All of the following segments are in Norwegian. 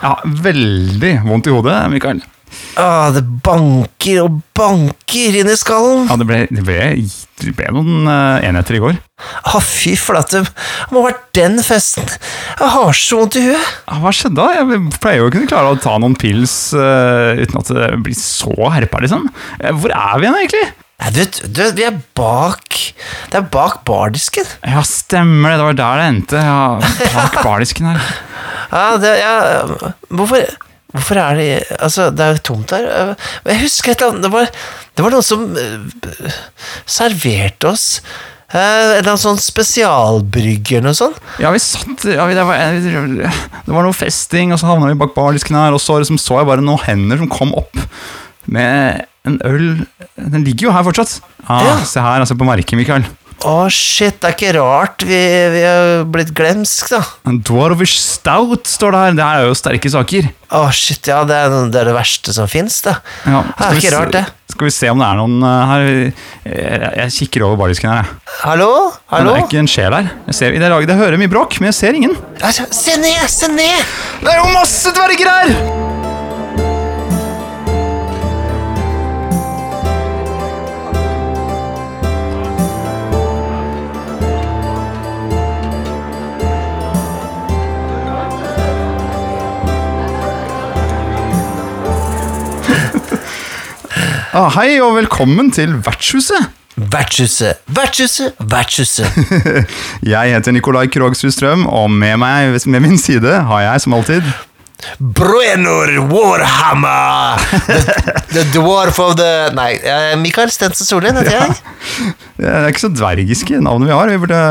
Ja, veldig vondt i hodet, Mikael. Ah, det banker og banker inn i skallen. Ja, det ble, det ble, det ble noen eh, enheter i går. Ah, fy flate. Det må ha vært den festen. Jeg har så vondt i huet. Ja, Hva skjedde da? Jeg pleier jo å kunne klare å ta noen pils eh, uten at det blir så herpa, liksom. Eh, Hvor er vi igjen, egentlig? Nei, du, du, vi er bak Det er bak bardisken. Ja, stemmer det. Det var der det endte. Ja, bak bardisken her. Ja, det, ja, hvorfor, hvorfor er det Altså, det er jo tomt her. Jeg husker et eller annet Det var, det var noen som uh, serverte oss uh, en sånn spesialbrygge eller noe sånt. Ja, vi satt ja, det, var, det var noe festing, og så havna vi bak bardisken her, og så liksom, så jeg bare noen hender som kom opp med en øl Den ligger jo her fortsatt. Ja, Ja. Se her, altså på merket, Mikael. Å, shit, det er ikke rart vi, vi er blitt glemsk, da. En Dwarvish Stout står det her. Det her er jo sterke saker. Å, shit, ja, det er, det er det verste som fins, det. Ja, Det er ikke rart, det. Skal vi se om det er noen eh, her Jeg, jeg kikker over bardisken her. jeg. Hallo? Men Hallo? Det er ikke en sjel her. Jeg, ser, det, er laget, jeg hører mye bråk, men jeg ser ingen. Altså, Se ned! Se ned! Det er jo masse dverger her! Ah, hei og velkommen til Vertshuset. Vertshuset, vertshuset, vertshuset. Jeg heter Nikolai Krogshus Strøm, og med meg ved min side har jeg som alltid Bruenor Warhammer! The, the dwarf of the Nei, Mikael Stensen Solien heter jeg. Det er ikke så dvergiske navnet vi har. Vi burde,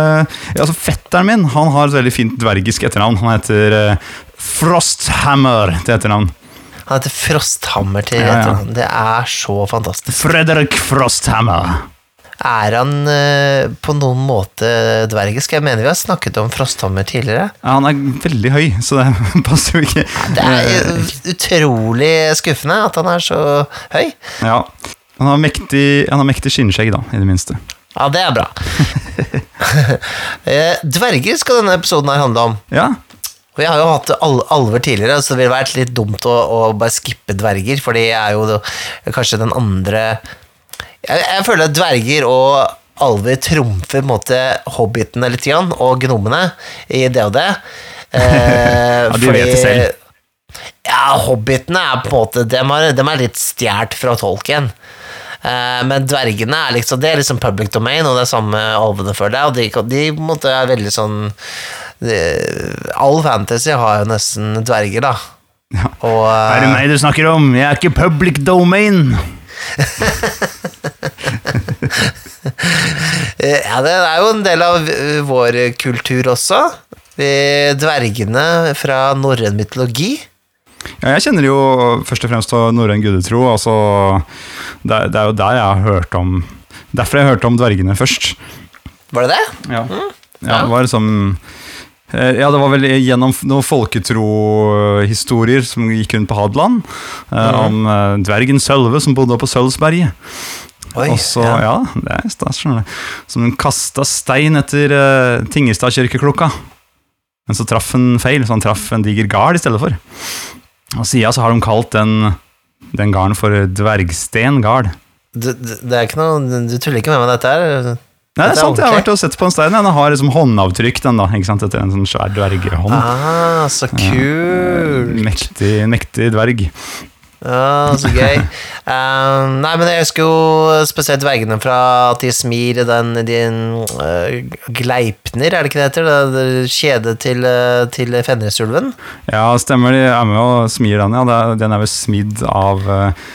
altså Fetteren min han har et veldig fint dvergisk etternavn. Han heter eh, Frosthammer til etternavn. Han heter Frosthammer til Ja, ja. Det er så fantastisk. Fredrik Frosthammer. Er han eh, på noen måte dvergisk? Jeg mener vi har snakket om Frosthammer tidligere. Ja, han er veldig høy, så det passer jo ikke. Det er utrolig skuffende at han er så høy. Ja. Han har mektig, han har mektig skinnskjegg, da, i det minste. Ja, det er bra. Eh, Dverger skal denne episoden her handle om. Ja, Og jeg har jo hatt al alver tidligere, så det ville vært litt dumt å, å bare skippe dverger, for de er jo det, kanskje den andre jeg, jeg føler at dverger og alver trumfer på en måte hobbitene litt, grann, og gnomene i det og det. Eh, Ja, de vet det selv. Ja, hobbitene er på en måte De er, de er litt stjålet fra tolken. Eh, men dvergene er liksom Det er liksom public domain, og det er samme alvene føler det. Og de, de måtte, er veldig sånn All fantasy har jo nesten dverger, da. Ja. Og Er det meg du snakker om? Jeg er ikke public domain. ja, det er jo en del av vår kultur også. Dvergene fra norrøn mytologi. Ja, jeg kjenner jo først og fremst til norrøn gudetro. Altså, det, er- det er jo der jeg har hørt om Derfor jeg hørte om dvergene først. Var det det? Ja, ja det var liksom eh, ja, det var vel gjennom noen folketrohistorier som gikk rundt på Hadeland. eh, Om eh, dvergen Sølve som bodde på Sølvsberget. Oi, Og så, ja. det er stas, skjønner du. Som kasta stein etter uh, Tingelstadkirkeklokka. Men så traff han feil, så han traff en diger gard i stedet for. Og siden så har de kalt den, den garden for Dvergsten gard. Det, du, det er ikke noe Du tuller ikke med meg dette her? Nei, det er sant, jeg har vært og sett på en stein. Den har liksom håndavtrykk, den da, ikke sant, etter en sånn svær dvergehånd. Ah, så kult! Mektig, mektig dverg. Ja, så gøy. Um, nei, men jeg husker jo spesielt dvergene fra at de smir den, din uh, Gleipner, er det ikke det heter? Det, det kjedet til, uh, til Fenrisulven. Ja, stemmer, de er med og smir den, ja. Den er vel smidd av uh,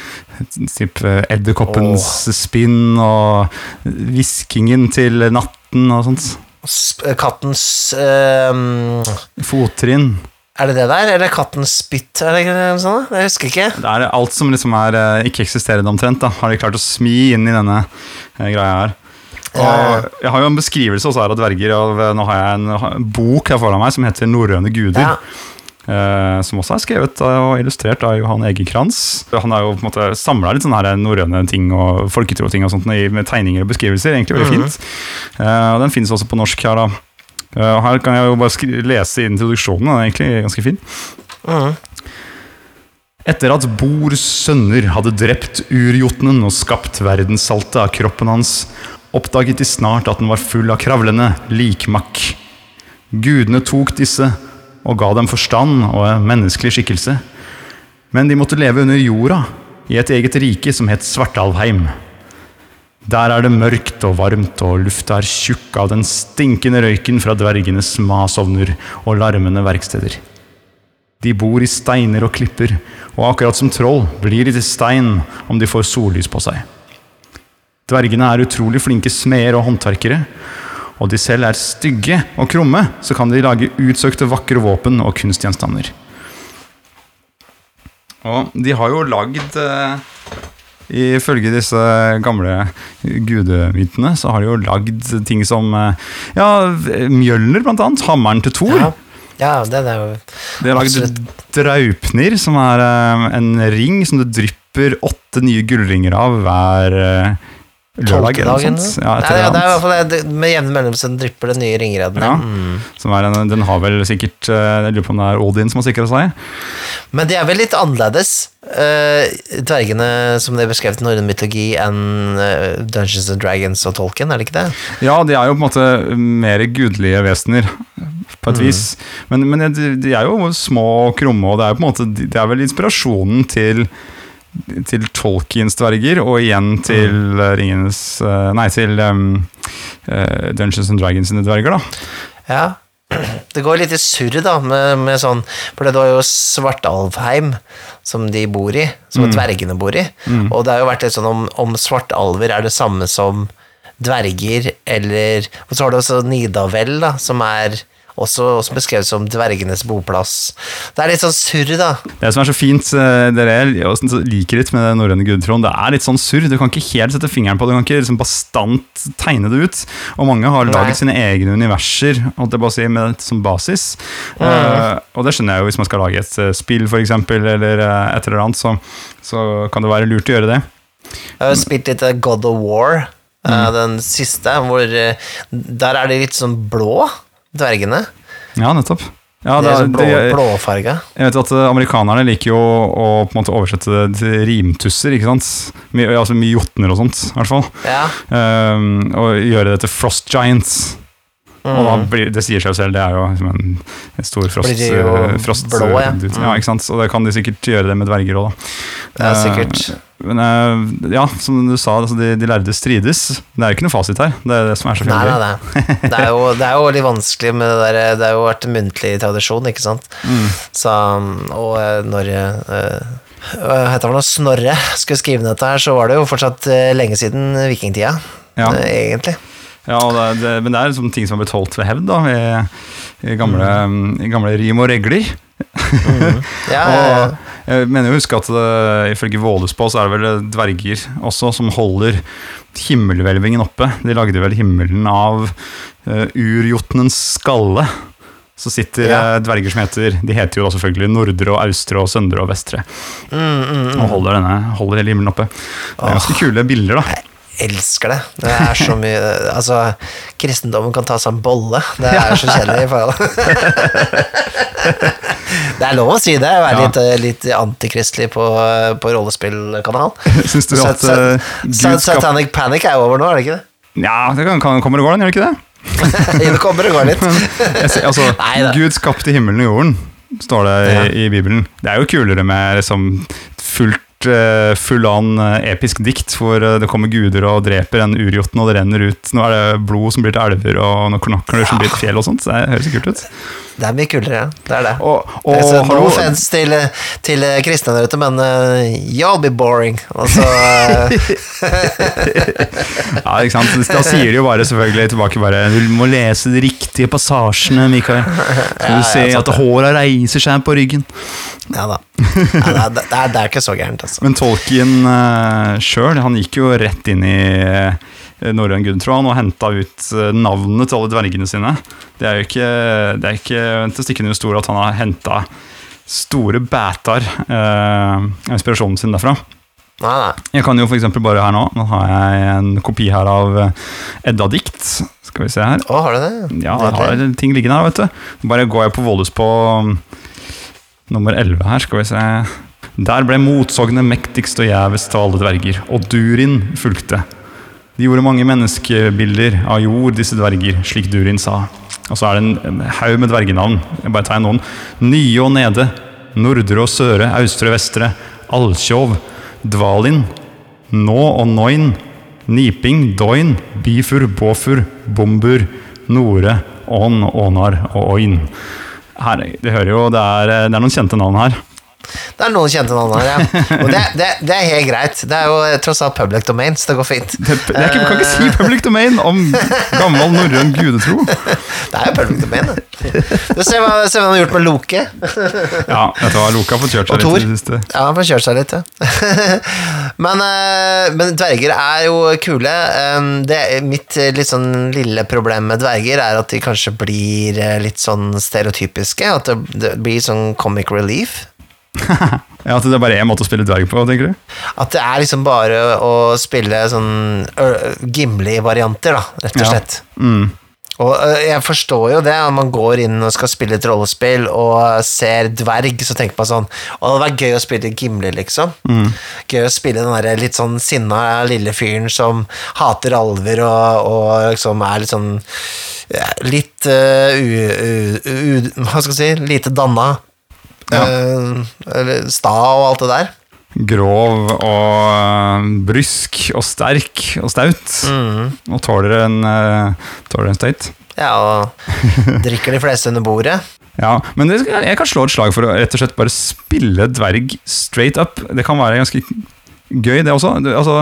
typ edderkoppens oh. spinn og hviskingen til natten og sånt. Kattens um, Fottrinn. Er det det der? Eller kattens spytt? Er ikke noe sånt? Jeg husker ikke. Det er alt som liksom er eh, ikke-eksisterende omtrent, da, har de klart å smi inn i denne eh, greia her. Og jeg har jo en beskrivelse også her av dverger, og eh, nå har jeg en, bok her foran meg som heter 'Norrøne guder'. Ja. Uh, som også er skrevet og illustrert av Johan Egekrans. Han har jo på en måte samla litt sånne norrøne ting og folketro-ting og sånt med tegninger og beskrivelser. Egentlig veldig fint. uh, og Den finnes også på norsk her, da. Uh, her kan jeg jo bare lese introduksjonen, den er egentlig ganske fin. Mhm. Etter at Bors sønner hadde drept urjotnen og skapt verdenssaltet av kroppen hans, oppdaget de snart at den var full av kravlende likmakk. Gudene tok disse og ga dem forstand og en menneskelig skikkelse. Men de måtte leve under jorda, i et eget rike som het Svartalvheim. Der er det mørkt og varmt, og lufta er tjukk av den stinkende røyken fra dvergenes masovner og larmende verksteder. De bor i steiner og klipper, og akkurat som troll blir de til stein om de får sollys på seg. Dvergene er utrolig flinke smeder og håndverkere, og de selv er stygge og krumme, så kan de lage utsøkte vakre våpen og kunstgjenstander. Og de har jo lagd eh, Ifølge disse gamle gudemytene så har de jo lagd ting som eh, Ja, Mjølner, blant annet. Hammeren til Thor. Ja. ja, den er jo De har lagd draupner Draupnir, som er eh, en ring som det drypper åtte nye gullringer av hver eh, lørdag. eller noe sånt. Ja, Nei, det, det er i hvert fall med jevne mellomrom drypper det nye ringreden. Ja. Mm. Som en, den har vel sikkert eh, Jeg lurer på om det er Odin som har sikra seg. Men de er vel litt annerledes, uh, dvergene som de er beskrevet i norrøn mytologi, enn eh, Dungeons and Dragons og Tolkien, er det ikke det? Ja, de er jo på en måte mer gudelige vesener, på et vis. Men, men de, er jo små og krumme, og det er på en måte Det er vel inspirasjonen til til Tolkiens dverger, og igjen til eh, Ringenes eh, Nei, til um, Dungeons and Dragons sine dverger, da. Ja. Det går litt i surr, da, med, med sånn For det var jo Svartalvheim som de bor i, som dvergene bor i. Og det har jo vært litt sånn om, om svartalver er det samme som dverger, eller Og så har du også Nidavel, da, som er også, også beskrevet som dvergenes boplass. Det er litt sånn surr, da. Det som er så fint, eh, dere liker litt med norrøne gudtroen, det er litt sånn surr. Du kan ikke helt sette fingeren på det, du kan ikke liksom bastant tegne det ut. Og mange har Nei. laget sine egne universer holdt jeg på å si, med det som basis. Eh, og det skjønner jeg jo hvis man skal lage et eh, spill, eksempel, eller et eller annet, så, så kan det være lurt å gjøre det. Jeg har spilt litt God of War, eh, den siste, hvor Der er de litt sånn blå, dvergene. Ja, nettopp. Ja, de det er blå, blåfarga. jeg vet at eh, Amerikanerne liker jo å på en måte oversette det til rimtusser, ikke sant? My, altså mye jotner og sånt, i hvert fall. Ja. Um, og gjøre det til Frost Giants. Og da Mm. blir, det sier seg jo selv, det er jo liksom en, en stor frost, Blir de eh, frost blå, ja. Mm. ja. ikke sant? Og det kan de sikkert gjøre det med dverger òg, da. Det er sikkert. Men eh, ja, som du sa, altså, de, de lærde strides. Det er jo ikke noe fasit her. Det er det som er så fint. nei, nei. Det er, jo, det er jo litt vanskelig med det der Det har jo vært en muntlig tradisjon, ikke sant. Mm. Så, og eh, når hva heter det nå, Snorre skulle skrive dette her, så var det jo fortsatt lenge siden vikingtida, Ja. egentlig. Ja, det, det, men det er liksom ting som har blitt holdt ved hevd, da, i, i, gamle, i gamle rim og regler. Ja, ja, ja. Og jeg mener å huske at det, ifølge Vålespå så er det vel dverger også som holder himmelhvelvingen oppe. De lagde vel himmelen av uh, urjotnens skalle. Så sitter Ja. eh, dverger som heter De heter jo da selvfølgelig Nordre og Austre og Søndre og Vestre. Mm, Og holder, denne, holder hele himmelen oppe. Det er ganske kule bilder, da. Elsker det. Det er så mye Altså, kristendommen kan ta seg en bolle. Det er så kjedelig. i forhold. Det er lov å si det. Være Ja. litt, eh, litt antikristelig på, på rollespillkanal. Syns du at uh, Gud. Satanic Panic er over nå, er det ikke det? Ja, det kan, kan, kommer og går, den, gjør det ikke det? Det kommer og går litt. Ser, altså. Gud skapte himmelen og jorden, står det i, Ja. i Bibelen. Det er jo kulere med liksom fullt eh, full an eh, episk dikt hvor eh, det kommer guder og dreper en urjotn, og det renner ut Nå er det blod som blir til elver, og noen knokler som blir til fjell og sånt. Så det høres kult ut. Det er mye kulere, ja. Det er det. Og, og Altså, no hallo, offense til, til kristne der ute, men uh, y'all be boring. Altså, uh... ja, ikke sant? Da sier de jo bare selvfølgelig tilbake bare Du må lese de riktige passasjene, Mikael. Så du ja, sant at håra reiser seg på ryggen. ja da. Ja, det, er, det er ikke så gærent, altså. Men Tolkien uh, sjøl, han gikk jo rett inn i uh, norrøn gudtråd og henta ut eh, navnene til alle dvergene sine. Det er jo ikke, det er ikke til å stikke under stol at han har henta store bætar av inspirasjonen sin derfra. Nei, nei. Jeg kan jo eksempel bare her nå Nå har jeg en kopi her av eh, Edda-dikt. Skal vi se her. Å, har du det? Ja, jeg har ting liggende her, vet du. Bare går jeg på Vålhus på um, nummer 11 her, skal vi se. Der ble motsognet mektigst og gjevest av alle dverger, og Durin fulgte. De gjorde mange menneskebilder av jord, disse dverger, slik Durin sa. Og så er det en haug med dvergenavn. Jeg bare tar noen. Nye og nede. Nordre og søre, austre og vestre. Alkjov. Dvalin. Nå og Noin. Niping, Doin, Bifur, Båfur, Bombur, Nore, Ån, Ånar og Oin. Her, det hører jo, det er, det er noen kjente navn her. Det er noen kjente navn her, ja. Og det, det, det er helt greit. Det er jo tross alt public domain, så det går fint. Det, det er ikke, vi kan ikke si public domain om gammel norrøn gudetro. Det er jo public domain, det. Du ser hva, se hva han har gjort med Loke. Ja, vet du hva, Loke har fått kjørt seg litt i det siste. Ja, han får kjørt seg litt, ja. men, eh, men dverger er jo kule. Um, Det mitt eh, litt sånn lille problem med dverger er at de kanskje blir eh, litt sånn stereotypiske. At det, det blir sånn comic relief. Ja, At det er bare én måte å spille dverg på, tenker du? At det er liksom bare å spille sånn Gimli-varianter, da, rett og Ja. slett. Mm. Og jeg forstår jo det, når man går inn og skal spille et rollespill og ser dverg, så tenker man sånn Å, det var gøy å spille Gimli, liksom. Gøy å spille den der litt sånn sinna lille fyren som hater alver og, og liksom er litt sånn ja, Litt uh, u, u, u, Hva skal jeg si? Lite danna. Ja. Eh, eller sta og alt det der. Grov og øh, brysk og sterk og staut. Og tåler en, øh, tåler en støyt. Ja, og drikker de fleste under bordet. Ja, men skal- jeg kan slå et slag for å rett og slett bare spille dverg straight up. Det kan være ganske gøy, det også. Altså,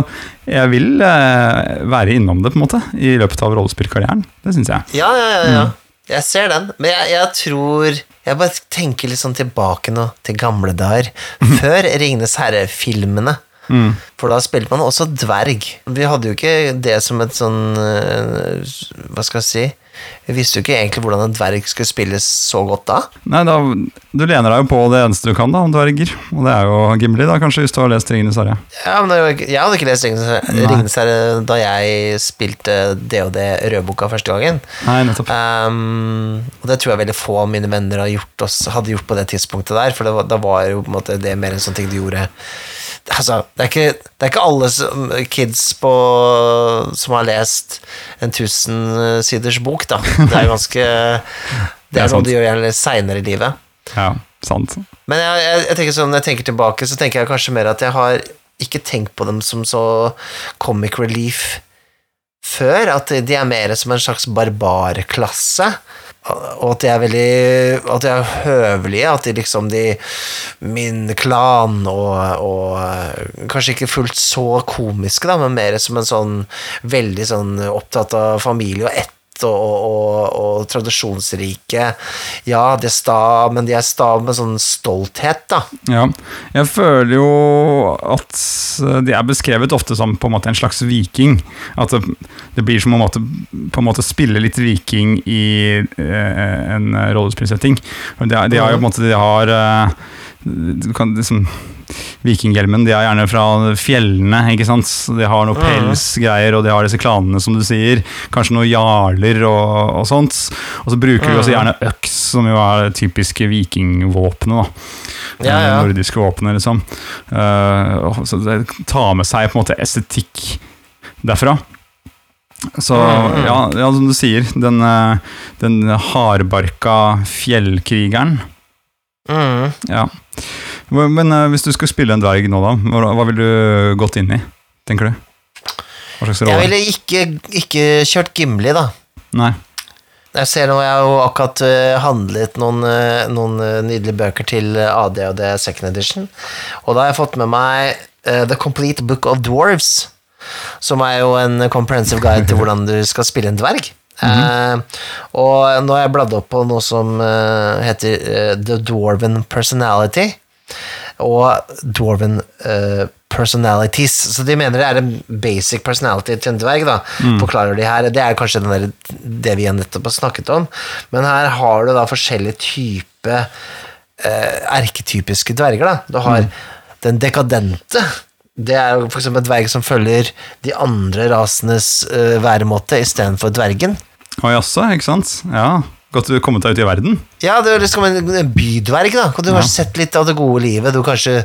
jeg vil eh, være innom det, på en måte, i løpet av rollespillkarrieren. Det syns jeg. Ja, ja, ja, ja. Jeg ser den, men jeg, jeg tror Jeg bare tenker litt sånn tilbake nå, til gamle dager. Før Ringenes herre-filmene. For da spilte man også dverg. Vi hadde jo ikke det som et sånn eh, Hva skal jeg si Vi visste jo ikke egentlig hvordan en dverg skulle spilles så godt da. Nei, da, Du lener deg jo på det eneste du kan da, om dverger. Og det er jo Gimli, da, kanskje, hvis du har lest Ringenes herre. Ja, men det Jeg hadde ikke lest Ringenes herre- da jeg spilte DOD Rødboka første gangen. Nei, nettopp. Um, og det tror jeg veldig få av mine venner gjort også, hadde gjort på det tidspunktet der, for det var, da var jo på en måte det mer en sånn ting du gjorde Altså, det er ikke, det er ikke alle som, kids på, som har lest en tusensiders bok, da. Det er ganske Det er noe de du gjør gjerne seinere i livet. Ja, sant. Men jeg, jeg, jeg tenker sånn, når jeg tenker tilbake, så tenker jeg kanskje mer at jeg har ikke tenkt på dem som så comic relief før. At de er mer som en slags barbarklasse. Og at de er veldig At de er høvelige. At de liksom de Min klan og, og eh, Kanskje ikke fullt så komiske, da, men mer som en sånn veldig sånn opptatt av familie og ett og, og, og, tradisjonsrike. Ja, de er sta, men de er sta med sånn stolthet, da. Ja, jeg føler jo at de er beskrevet ofte som på en måte en slags viking. At det, det blir som å måte, på en måte spille litt viking i eh, en rollespillsetting. De, de har jo på en måte De har eh, du kan liksom Vikinghjelmen de er gjerne fra fjellene, ikke sant. De har noe pelsgreier, og de har disse klanene, som du sier. Kanskje noen jarler og, og sånt. Og så bruker de også gjerne øks, som jo er det typiske vikingvåpenet. da. Ja, ja. Eh, Nordiske våpenet, liksom. Uh, så det tar med seg på en måte estetikk derfra. Så ja, ja, som du sier, den, eh, den hardbarka fjellkrigeren Mm. Ja. Men uh, hvis du skulle spille en dverg nå, da, hva, hva ville du gått inn i, tenker du? Hva slags Jeg ville ikke, ikke kjørt Gimli, da. Nei. Jeg ser nå, jeg har jo akkurat eh, handlet noen, eh, noen nydelige bøker til eh, ADHD Second Edition, og da har jeg fått med meg uh, The Complete Book of Dwarves, som er jo en comprehensive guide til hvordan du skal spille en dverg. Eh, og nå har jeg bladd opp på noe som eh, heter eh, The Dwarven Personality, og Dwarven Personalities. Så de mener det er en basic personality til en dverg, da. Forklarer de her. Det er kanskje den der, det vi nettopp har snakket om, men her har du da forskjellige typer eh, erketypiske dverger, da. Du har den dekadente det er jo eksempel en dverg som følger de andre rasenes uh, væremåte istedenfor dvergen. Å jaså, ikke sant? Ja. Godt du kommet deg ut i verden. Ja, du er liksom en, bydverg, da. Du har sett litt av det gode livet. Du kanskje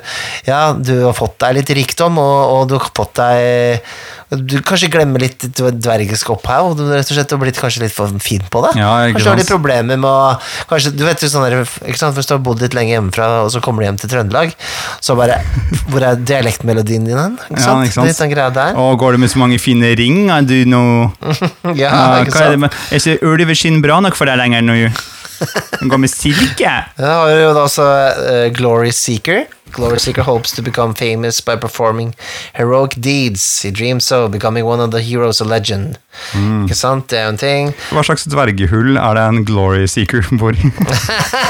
Ja, du har fått deg litt rikdom, og, og du har fått deg Du kanskje glemmer litt dvergisk opphav, og du rett og slett har blitt kanskje litt for fin på det. Ja, kanskje du har litt problemer med å Kanskje, du vet jo sånn der, ikke sant, Hvis du har bodd litt lenge hjemmefra, og så kommer du hjem til Trøndelag, så bare Hvor er dialektmelodien din hen? Ikke Ja, ikke sant. Litt den greia der. Og går det med så mange fine ring? Er du noe Ja, Ja, ikke hva er det sant? med Er ikke ulveskinn bra nok for deg lenger nå? Den går med silke. Ja, har jo også eh, Glory Seeker. Glory Seeker hopes to become famous by performing heroic deeds. He dreams of becoming one of the heroes of legend. Mm. Ikke sant? Det er jo en ting. Hva slags dvergehull er det en glory seeker bor i?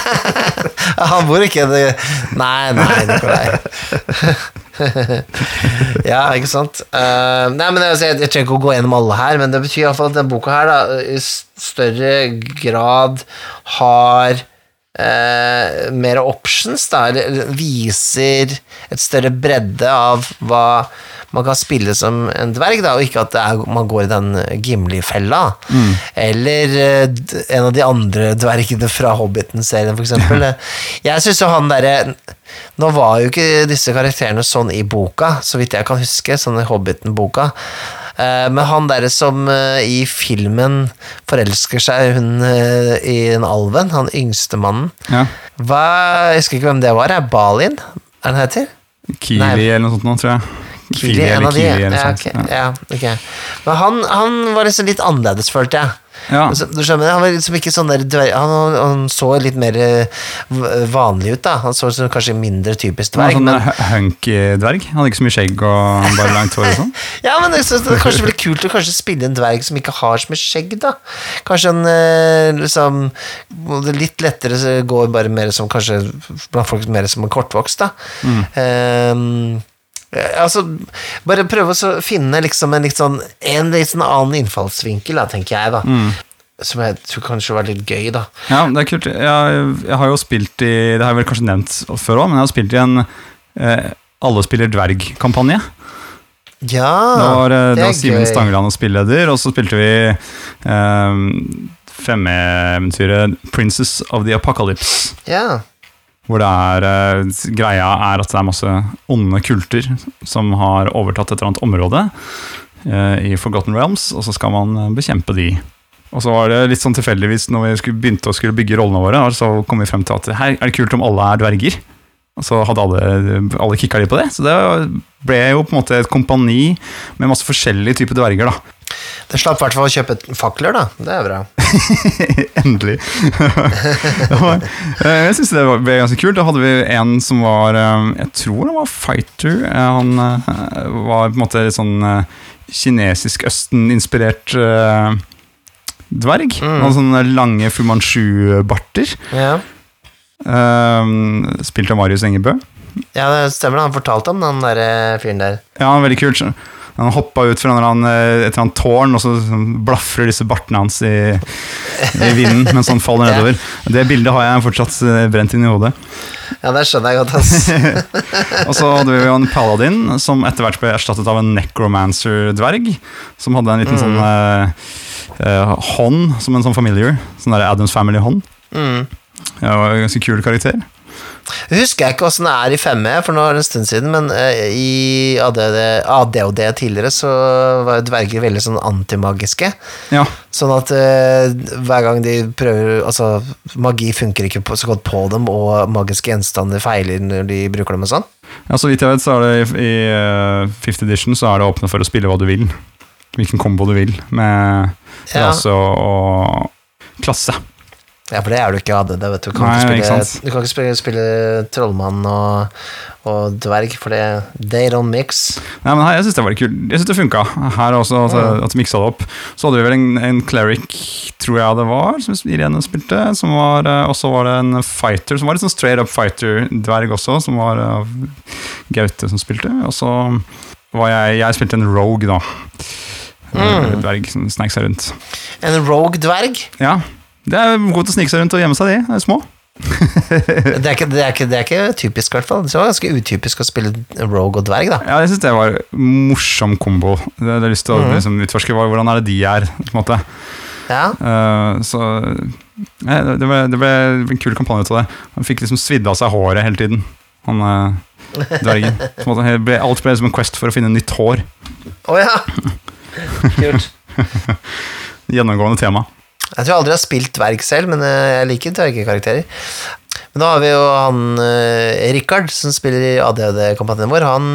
Han bor ikke i det Nei, nei, Nikolai. ja, ikke sant? Uh, nei, men altså, jeg, jeg trenger ikke å gå gjennom alle her, men det betyr iallfall at denne boka her da, i større grad har eh, mer options, da, viser et større bredde av hva man kan spille som en dverg, da, og ikke at er, man går i den Gimli-fella. Eller eh, en av de andre dvergene fra Hobbiten-serien, eksempel. Jeg syns jo han derre Nå var jo ikke disse karakterene sånn i boka, så vidt jeg kan huske, sånn i Hobbiten-boka. Eh, Men han derre som eh, i filmen forelsker seg hun eh, i en alven, han yngste mannen Ja. Hva, Jeg husker ikke hvem det var. Er Balin? Er den heter? Kiwi Nei. eller noe sånt nå, tror jeg. Kili, en av de. Kiwi Ja, sånt. ok. Ja, ok. Men han, han var liksom litt annerledes, følte jeg. Ja. Du skjønner, Han var liksom ikke sånn der han, han så litt mer eh, vanlig ut, da. Han så som kanskje mindre typisk Han var dverg. sånn Men, hu- hunky-dverg. Han hadde ikke så mye skjegg og bare langt hår og sånn. ja, men det, det kanskje blir kult å kanskje spille en dverg som ikke har så mye skjegg, da. Kanskje en eh, liksom Litt lettere går bare mer som kanskje blant folk mer som en kortvokst, da. Mm. eh, altså, bare prøve å finne liksom en litt sånn En litt sånn annen innfallsvinkel, da, tenker jeg, da. Som jeg tror kanskje var litt gøy, da. Ja, det er kult. Jeg, jeg har jo spilt i Det har jeg vel kanskje nevnt før òg, men jeg har spilt i en eh, Alle spiller dverg-kampanje. Ja, Det var, eh, det er var Simen gøy. Stangeland og spilleder, og så spilte vi eh, femmeeventyret Princess of the Apocalypse. Ja. Hvor er eh, greia er at det er masse onde kulter som har overtatt et eller annet område eh, i Forgotten Realms, og så skal man eh, bekjempe de. Og så var det litt sånn tilfeldigvis når vi skulle, begynte å skulle bygge rollene våre, så kom vi frem til at her er det kult om alle er dverger. Og så hadde alle, alle kicka litt på det, så det ble jo på en måte et kompani med masse forskjellige typer dverger, da. Det slapp i hvert fall å kjøpe fakler, da. Det er bra. Endelig. Var- Eh, jeg syns det var- ble ganske kult. Da hadde vi en som var eh, Jeg tror han var fighter. Eh, Han var på en måte litt sånn kinesisk Østen-inspirert dverg. dverg. Han hadde sånne lange Fu Manchu-barter. Ja. Spilt av Marius Engebø. ja, det stemmer. Han fortalte om den der fyren der. Ja, veldig kult. Han hoppa ut fra en eller annen, eh, et eller annet tårn, og så sånn blafrer disse bartene hans i, i vinden mens han faller Ja. nedover. Det bildet har jeg fortsatt eh, brent inn i hodet. Ja, det skjønner jeg godt, ass. Og så hadde vi jo en paladin som etter hvert ble erstattet av en necromancer-dverg. Som hadde en liten sånn eh, eh, hånd, som en sånn familiar. Sånn der Adams Family-hånd. Mm. En ganske kul karakter. Husker jeg ikke åssen det er i 5E, for nå er det en stund siden, men eh, i ADD, ADHD tidligere så var dverger veldig sånn antimagiske. Ja, Sånn at uh, hver gang de prøver Altså, magi funker ikke på, så godt på dem, og magiske gjenstander feiler når de bruker dem og sånn. ja Så vidt jeg vet, så er det i, i eh, fifth edition så er det åpne for å spille hva du vil. Hvilken kombo du vil, med Ja. rase og, og klasse. Ja, for det er du ikke i ADD, vet du. Du kan Nei, ikke spille, kan ikke spille, spille trollmann og, og dverg, for det They don't mix. Nei, men her, Jeg syns det var kult. Jeg synes det funka her også, at, at de miksa det opp. Så hadde vi vel en, en cleric, tror jeg det var, som Irene spilte. Som var, eh, og så var det en fighter, som var litt sånn straight up fighter-dverg også, som var uh, Gaute som spilte. Og så var jeg Jeg spilte en rogue, da. Mm. Dverg som snek seg rundt. En rogue dverg? Ja. Det er godt å snike seg rundt og gjemme seg, de. De er små. det, er ikke, det, er ikke, det er ikke typisk, i hvert fall. Det var ganske utypisk å spille rogue og dverg, da. Ja, jeg syns det var morsom kombo. Det hadde har lyst til å liksom, utforske hvordan er det de er, på en måte. Ja. Uh, så ja, det, ble, det ble en kul kampanje ut av det. Han fikk liksom svidd av seg håret hele tiden, han uh, dvergen. Ble, alt ble som en quest for å finne nytt hår. Å ja! Kult. Gjennomgående tema. Jeg tror jeg aldri har spilt dverg selv, men eh, jeg liker dvergekarakterer. Men da har vi jo han eh, Richard, som spiller i ADHD-kampanjen vår. Han,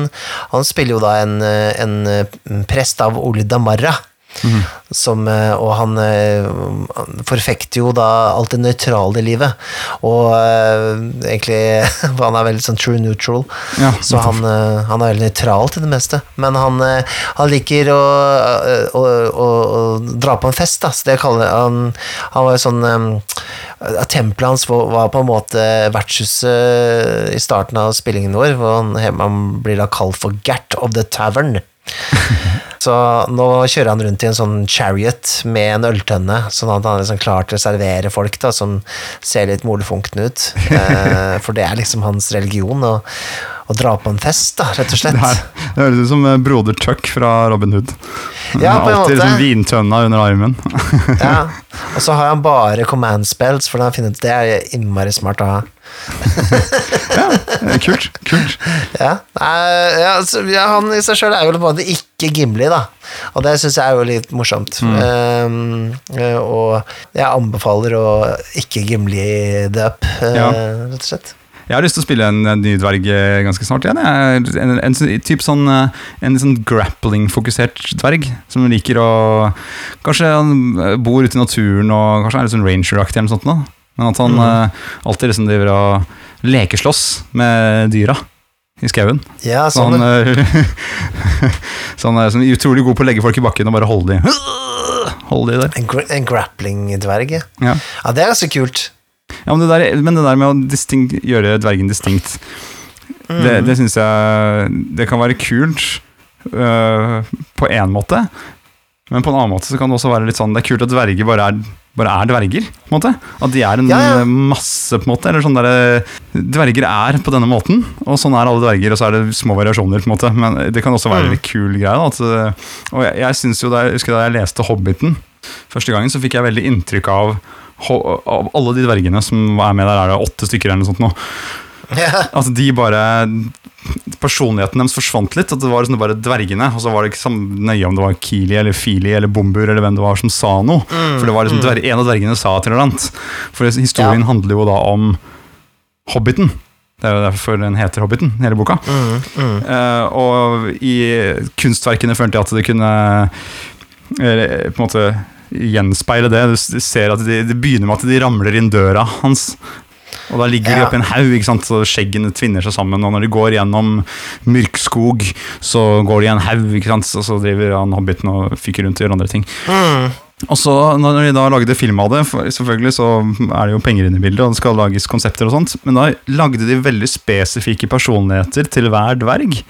han spiller jo da en, eh, en eh, prest av Ole Damarra. Som, eh, og han eh, forfekter jo da alt det nøytrale i livet. Og eh, egentlig for Han er veldig sånn true neutral. Ja, så han, han er veldig nøytral til det meste. Men han, han liker å, å, å, å dra på en fest, da. Så det kaller han Han var jo sånn Tempelet hans var var på en måte vertshuset i starten av spillingen vår, hvor han, han blir da kalt for Gert of the Tavern. Så nå kjører han rundt i en sånn chariot med en øltønne, sånn at han er liksom klar til å servere folk da, som ser litt molefunkne ut. Eh, for det er liksom hans religion, å, å dra på en fest, da, rett og slett. Det, her, det høres ut som eh, broder Chuck fra Robin Hood. Ja, på en Alltid måte. liksom vintønna under armen. Ja. Og så har han bare command spells, for han har funnet ut det er innmari smart å ha. ja, kult. kult. Ja, ja, altså, ja Han i seg sjøl er jo på en måte ikke Gimli, da. Og det syns jeg er jo litt morsomt. Um, eh, og jeg anbefaler å ikke Gimli det opp, eh, Ja. rett og slett. Jeg har lyst til å spille en, en ny dverg eh, ganske snart igjen. Jeg. En, en, typ sånn, eh, en sånn grappling-fokusert dverg, som liker å Kanskje han eh, bor ute i naturen og kanskje er litt sånn ranger-aktig eller noe sånt. nå. Men at han eh, alltid liksom driver og lekeslåss med dyra i skauen. Ja, Så sånn. han, eh, så han er sånn utrolig god på å legge folk i bakken og bare holde de Holde de der. En, gra en grappling-dverg, ja. Ja. ja. Det er ganske kult. Ja, men det der, men det der med å distinkt, gjøre dvergen distinkt, det, det syns jeg Det kan være kult øh, på én måte, men på en annen måte så kan det også være litt sånn Det er kult at dverger bare er, bare er dverger. på en måte At de er en Ja, ja. masse, på en måte. Eller sånn der, Dverger er på denne måten, og sånn er alle dverger, og så er det små variasjoner. på en måte Men det kan også være en litt kul greie. Da, at, øh, og jeg, jeg synes jo da jeg husker da jeg leste Hobbiten første gangen, så fikk jeg veldig inntrykk av av alle de dvergene som er med der, er det åtte stykker eller noe sånt nå. Yeah. At de bare Personligheten deres forsvant litt. At det var sånn bare dvergene. Og så var det ikke så nøye om det var Kili eller Fili eller Bombur eller hvem det var som sa noe. For det var liksom mm. en av dvergene sa et eller annet. For historien Ja. handler jo da om Hobbiten. Det er jo derfor den heter Hobbiten, hele boka. Eh, og i kunstverkene følte jeg at det kunne eller, på en måte gjenspeile det. Du ser at de, Det begynner med at de ramler inn døra hans. Og da ligger de Ja. oppi en haug, ikke sant? så skjeggene tvinner seg sammen. Og når de går gjennom myrkskog, så går de i en haug, ikke sant? og så driver han hobbiten og fyker rundt og gjør andre ting. Og så, når de da lagde film av det, selvfølgelig så er det jo penger inne i bildet, og det skal lages konsepter og sånt, men da lagde de veldig spesifikke personligheter til hver dverg.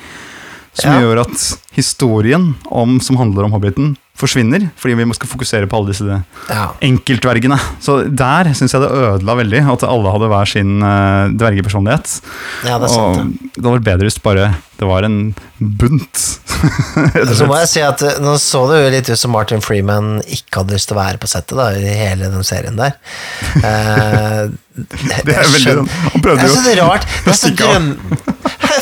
Som Ja. gjør at historien om, som handler om Hobbiten, forsvinner. Fordi vi skal fokusere på alle disse Ja. enkeltdvergene. Så der syns jeg det ødela veldig, at alle hadde hver sin uh, dvergepersonlighet. ja, det er sant. og det hadde vært bedre hvis bare det var en bunt. Så må jeg si at eh, Nå så det jo litt ut som Martin Freeman ikke hadde lyst til å være på settet da, i hele den serien der. Uh, Det er veldig skjønner- Han prøvde Det jo å. Det stikke av.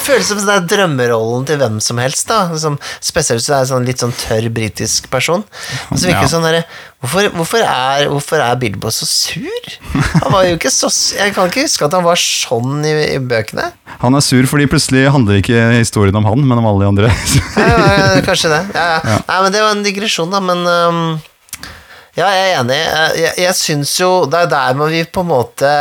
Det føles som det er drømmerollen til hvem som helst. da som, Spesielt hvis du er en sånn litt sånn tørr britisk person. Og så virker det Ja. sånn der, hvorfor, hvorfor, er, hvorfor er Bilbo så sur? Han var jo ikke så Jeg kan ikke huske at han var sånn i, i bøkene. Han er sur fordi plutselig handler ikke historien om han, men om alle de andre. Ja, ja, kanskje det. Ja, ja. Nei, men det var en digresjon, da, men um, Ja, jeg er enig. Jeg, jeg, jeg syns jo Det er der må vi på en måte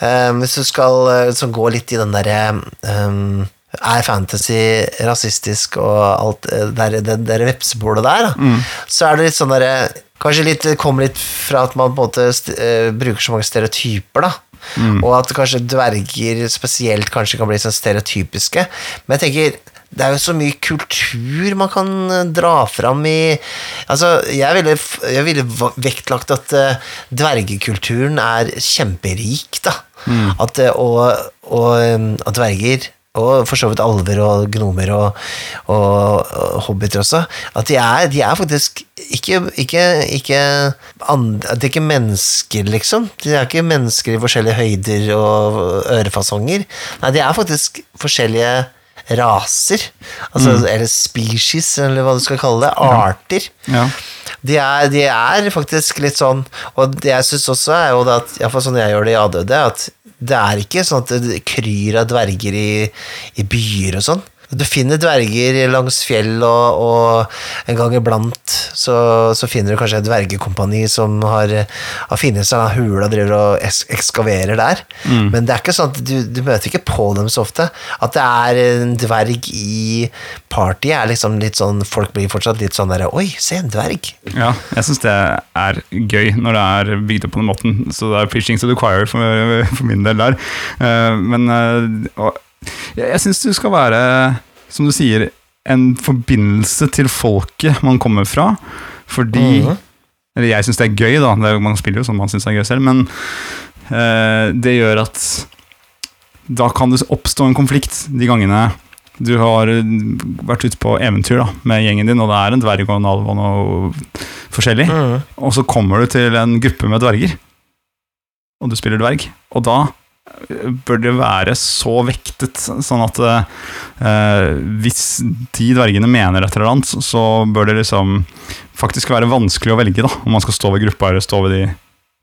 Hvis du skal uh, liksom gå litt i den derre um, er fantasy rasistisk og alt eh, der, det, der vepsebolet der, da, så er det litt sånn derre Kanskje litt, kommer litt fra at man på en måte eh, bruker så mange stereotyper, da. Og at kanskje dverger spesielt kanskje kan bli sånn stereotypiske. Men jeg tenker det er jo så mye kultur man kan eh, dra fram i Altså, jeg ville, jeg ville vektlagt at uh, dvergekulturen er kjemperik, da. At, eh, og, og eh, at dverger og for så vidt alver og gnomer og, og, og hobbiter også, at de er, de er faktisk ikke, ikke, ikke and, De er ikke mennesker, liksom. De er ikke mennesker i forskjellige høyder og ørefasonger. Nei, de er faktisk forskjellige raser. Altså, Eller species, eller hva du skal kalle det. Arter. Ja. De er, de er faktisk litt sånn Og det jeg syns også, er jo det at Iallfall sånn jeg gjør det i ADD, at det er ikke sånn at det kryr av dverger i, i byer og sånn. Du finner dverger langs fjell, og, og en gang iblant så, så finner du kanskje et dvergekompani som har, har funnet seg en hule og driver og ekskaverer der. Men det er ikke sånn at du, du møter ikke på dem så ofte. At det er en dverg i party er liksom litt sånn Folk blir fortsatt litt sånn derre Oi, se, en dverg. Ja, jeg syns det er gøy når det er bygd opp på den måten. Så det er preaching to the choir for, for min del der. Eh, Men eh, og jeg, jeg syns det skal være, som du sier, en forbindelse til folket man kommer fra. Fordi Mhm. Eller jeg syns det er gøy, da. Det er, man spiller jo som man syns er gøy selv, men eh, det gjør at da kan det oppstå en konflikt de gangene du har eh, vært ute på eventyr da, med gjengen din, og det er en dverg og en alv og noe forskjellig, mm. og så kommer du til en gruppe med dverger, og du spiller dverg, og da bør det være så vektet, sånn at eh, hvis de dvergene mener et eller annet, så bør det liksom faktisk være vanskelig å velge, da, om man skal stå ved gruppa eller stå ved de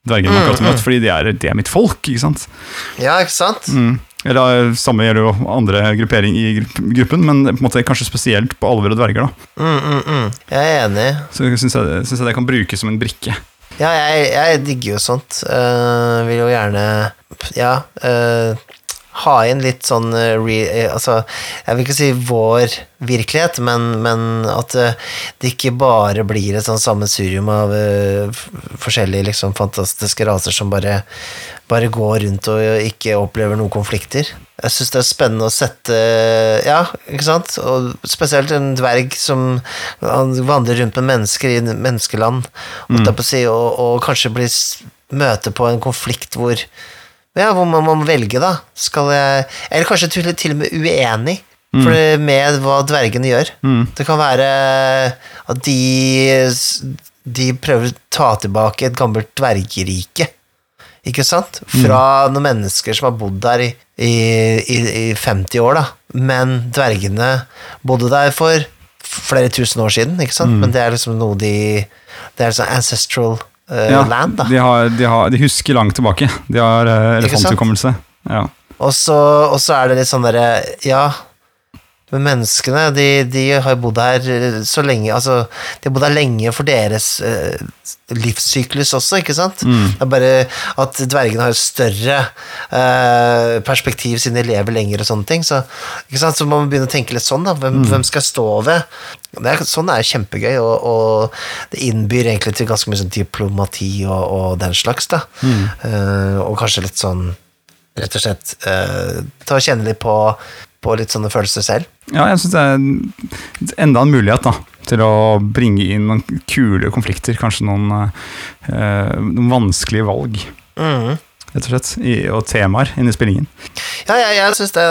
dvergene man akkurat har møtt, fordi de er, de er mitt folk, ikke sant? Ja, ikke sant? Mm. Eller eh, Samme gjelder jo andre gruppering i gruppen, men på en måte kanskje spesielt på alver og dverger. da. Mm, mm, mm. Jeg er enig. Så syns jeg, synes jeg det kan brukes som en brikke. Ja, jeg, jeg digger jo sånt. Uh, vil jo gjerne Ja. eh, ha inn litt sånn eh, re, eh, Altså, jeg vil ikke si vår virkelighet, men, men at eh, det ikke bare blir et sånn sammensurium av uh, forskjellige liksom fantastiske raser som bare, bare går rundt og ikke opplever noen konflikter. Jeg syns det er spennende å sette Ja, ikke sant? Og spesielt en dverg som han vandrer rundt med mennesker i menneskeland, mm. og, og kanskje blir s- møte på en konflikt hvor ja, hvor man må velge, da. Skal jeg Eller kanskje til, til og med uenig for med hva dvergene gjør. Mm. Det kan være at de De prøver å ta tilbake et gammelt dvergerike. Ikke sant? Fra noen mennesker som har bodd der i, i, i, i 50 år, da. Men dvergene bodde der for flere tusen år siden, ikke sant? Men det er liksom noe de Det er sånn ancestral Ja, land, da. de, har, de, har, de husker langt tilbake. De har uh, elefanthukommelse. Ja. Og så er det litt sånn derre Ja, men menneskene, de, de har bodd her eh, så lenge Altså, de har bodd her lenge for deres eh, livssyklus også, ikke sant? Det er bare at dvergene har større eh, perspektiv siden de lever lenger og sånne ting. Så, ikke sant? så må man begynne å tenke litt sånn, da. Hvem, hvem skal stå ved? Det er, sånn er kjempegøy, og, og det innbyr egentlig til ganske mye sånn diplomati og, og den slags, da. Eh, og kanskje litt sånn rett og slett eh, ta og kjenne litt på, på litt sånne følelser selv. ja, jeg syns det er enda en mulighet da, til å bringe inn noen kule konflikter. Kanskje noen, eh, noen vanskelige valg, mm. rett og slett. I, og temaer inn i spillingen. Ja, jeg, jeg syns det,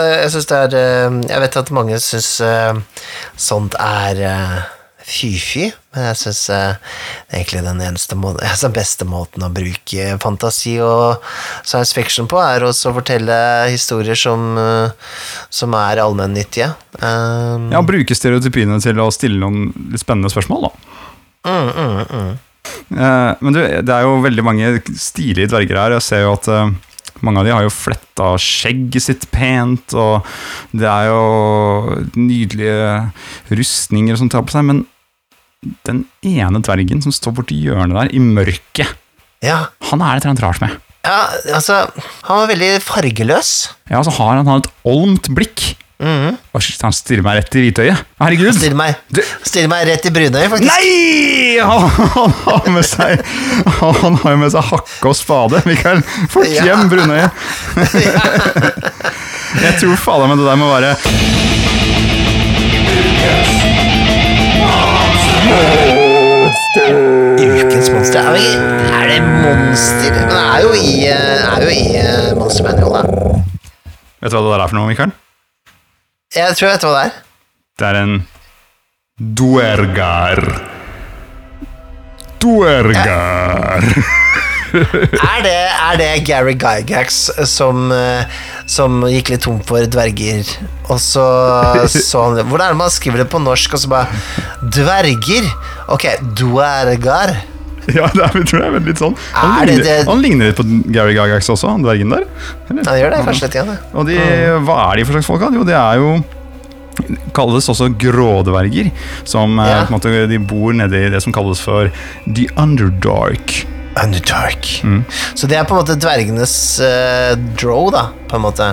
det er eh, Jeg vet at mange syns eh, sånt er eh, fy-fy, men jeg syns eh, det er egentlig den eneste måten, altså beste måten å bruke fantasi og science fiction på, er også å fortelle historier som, eh, som er allmennyttige. Um, Ja, Bruke stereotypiene til å stille noen litt spennende spørsmål, da. mm, mm, mm. Eh, men du, det er jo veldig mange stilige dverger her. Jeg ser jo at eh, mange av de har jo fletta skjegget sitt pent, og det er jo nydelige rustninger som tar på seg, men den ene dvergen som står borti hjørnet der, i mørket, Ja, han er det et eller annet rart med. ja, altså Han var veldig fargeløs. Ja, så har han, han et olmt blikk. Mhm. Å, han stirrer meg rett i hvitøyet. Herregud! Stirrer meg, meg rett i brunøyet, faktisk. Nei! Han, han har med seg Han har jo med seg hakke og spade. Mikael, fort Ja. hjem, Brunøye! Jeg tror fader meg det der må være Ukens monster Er, vi, er det monster? Men det er jo i, eh, er jo i eh, Monster Manual, da. Vet du hva det der er for noe, Mikael? Jeg tror jeg vet hva det er. Det er en duergar. Duergar. Er det, er det Gary Gygax som, eh, som gikk litt tom for dverger, og så så han Hvordan er det man skriver det på norsk, og så bare Dverger? Ok, dvergar. Ja, det er, tror jeg litt sånn. Han, Er ligner, det- han ligner litt på Gary Gagax også, han dvergen der. Eller? Han gjør det kanskje litt igjen, det. Og de, hva er de for slags folk? Jo, det er jo kalles også grådverger. Som eh, Ja. måte, de bor nede i det som kalles for the underdark. Underdark. Mm. Så det er på en måte dvergenes uh, draw, da, på en måte.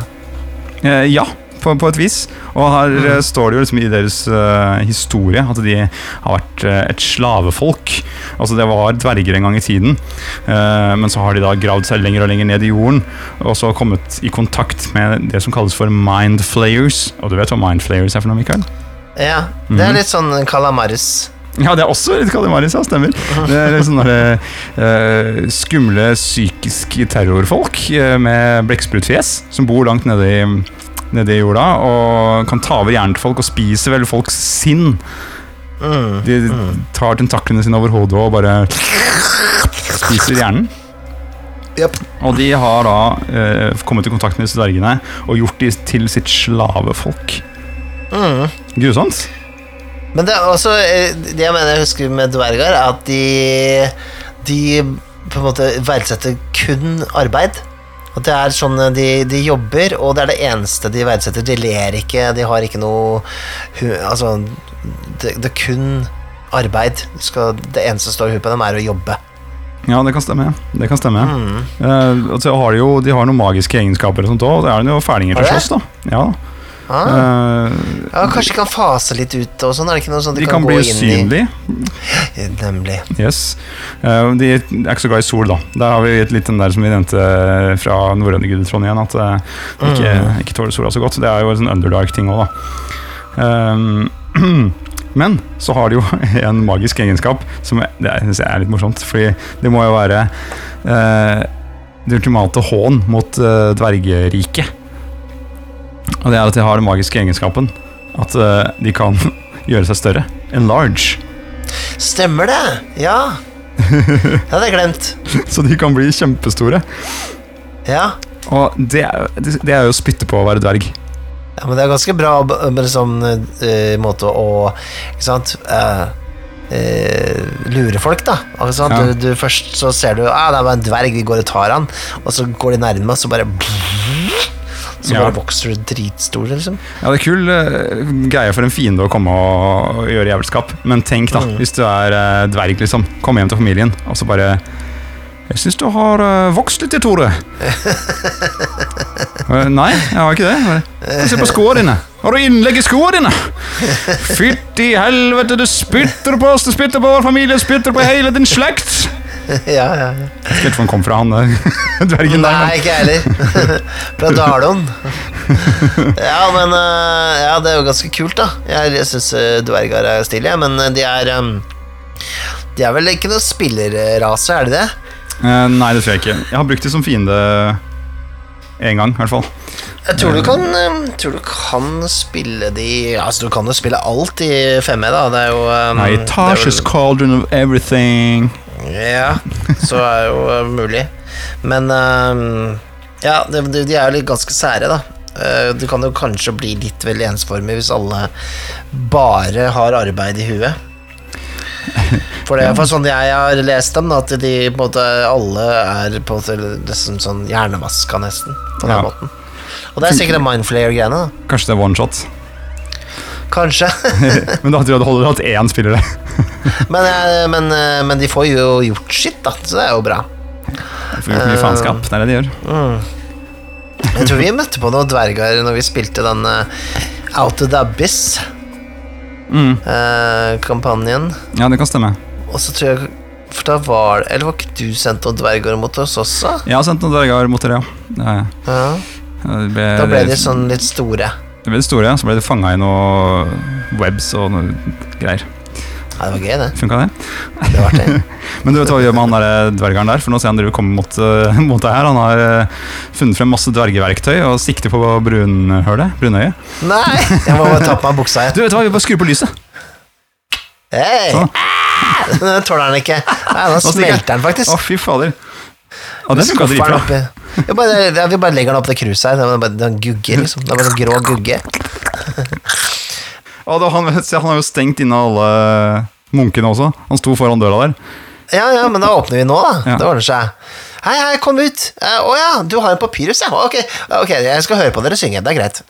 Eh, ja, på, på et vis. Og her mm. står det jo liksom i deres uh, historie at de har vært uh, et slavefolk. Altså Det var dverger en gang i tiden, uh, men så har de da gravd seg lenger og lenger ned i jorden. Og så kommet i kontakt med det som kalles for mind flayers. Og du vet hva mind flayers er for noe, Mikael? Ja, det er litt sånn kalamaris. Ja, det er også litt Kalimaris, ja, stemmer. Det er litt sånne der, eh, skumle psykiske terrorfolk eh, med blekksprutfjes som bor langt nede i, nede i jorda og kan ta over hjernen til folk og spiser vel folks sinn. Mm. De tar tentaklene sine over hodet og bare spiser hjernen. Yep. Og de har da eh, kommet i kontakt med disse dvergene og gjort de til sitt slavefolk. Mm. Grusomt. Men det er også eh, Det jeg mener jeg husker med dverger, er at de De på en måte verdsetter kun arbeid. At det er sånn eh, de, de jobber, og det er det eneste de verdsetter. De ler ikke, de har ikke noe Altså, det, det er kun arbeid. Skal, det eneste som står i huet på dem, er å jobbe. Ja, det kan stemme. Det kan stemme. Mm. Eh, altså, har de jo de har noen magiske egenskaper og sånt òg. Det er de jo ferdinger til slåss, da. Ja. Ah, Uh, ja, kanskje de kan fase litt ut og sånn? Er det ikke noe sånt de kan gå bli i Nemlig. Yes. Uh, de er ikke så glad i sol, da. Der har vi litt den der som vi nevnte fra norrøne guder igjen, at eh, de ikke, ikke tåler sola så godt. Det er jo en sånn underdark-ting òg, da. Um, men så har de jo en magisk egenskap som jeg, det synes jeg er litt morsomt. Fordi det må jo være eh, det ultimate hån mot uh, dvergeriket. Og det er at de har den magiske egenskapen at uh, de kan gjøre seg større. Enlarge. Stemmer det! Ja. Det hadde jeg glemt. Så de kan bli kjempestore. Ja. Og det er, det er jo å spytte på å være dverg. Ja, men det er ganske bra sånn eh, måte å Ikke sant Uh, eh, Lure folk, da. Ja. Du, du, først så ser du ah, det er bare en dverg, vi går og tar han. Og så går de nærme, og så bare Så Ja. bare vokser du dritstor, liksom. Ja, det er kul uh, greie for en fiende å komme og, og gjøre jævelskap. Men tenk, da, hvis du er uh, dverg, liksom. Kom hjem til familien, og så bare Jeg syns du har eh, vokst litt, Tore. Nei, jeg har ikke det. Se på skoene dine. Har du innlegg i skoene dine? Fytti helvete, du spytter på oss, du spytter på vår familie, du spytter på hele din slekt. ja, ja, ja. Ikke hvor han kom fra, han der dvergen der. Nei, ikke jeg heller. Fra Dalon. Ja, men eh, Ja, det er jo ganske kult, da. Jeg, jeg syns dverger er stilige, men de er De er vel ikke noe spillerrase, er de det? Uh, nei, det tror jeg ikke. Jeg har brukt de som fiende én gang, i hvert fall. Jeg tror du kan, tror du kan spille de Altså, du kan jo spille alt i 5E, da. Det er jo um, er Tasha's vel- cauldron of everything. Ja, så er jo uh, mulig. Men uh, ja, de, de er jo litt ganske sære, da. Uh, Det kan jo kanskje bli litt veldig ensformig hvis alle bare har arbeid i huet. For det er for sånn jeg har lest dem, at de på en måte alle er på liksom sånn hjernevaska, nesten. På den Ja. måten. Og det er sikkert en mindflayer-greiene. Kanskje det er one shot. Kanskje. Men da tror jeg det holder at én spiller det. men, eh, men, eh, men de får jo gjort sitt, da, så det er jo bra. De får gjort mye faenskap. Det er det de gjør. Jeg tror vi møtte på noen dverger når vi spilte den eh, Out of the Abyss-kampanjen. Ja, det kan stemme. Og så tror jeg For da var Eller var ikke du sendt noen dverger mot oss også? Jeg har sendt noen dverger mot dere, ja. ja. Ja. ble, Da ble de sånn litt store. Veldig store, så ble de fanga i noe webs og noe greier. Ja, det var gøy, det. Funka det? Det var det. Men du vet hva vi gjør med han der dvergeren der? For nå ser han driver kommer mot, eh, mot deg her. Han har eh, funnet frem masse dvergeverktøy og sikter på brunhølet. Brunøyet. Nei, jeg må bare ta på meg buksa igjen. Du vet hva, vi bare skrur på lyset. Hei! Sånn. Den tåler han ikke. Nei, nå smelter han faktisk. Å, fy fader. Ja, det funka den dritbra. oppi. Jeg bare, jeg, vi bare legger den opp det kruset her. Den, er bare- den gugger, liksom. Det er bare sånn grå gugge. ja, da, han, han har jo stengt inne alle munkene også. Han sto foran døra der. Ja, ja, men da åpner vi nå, da. Ja. Det ordner seg. Hei, hei, kom ut. Å uh, oh, ja, du har en papyrus, ja. Ok, ok, jeg skal høre på dere synge. Det er greit.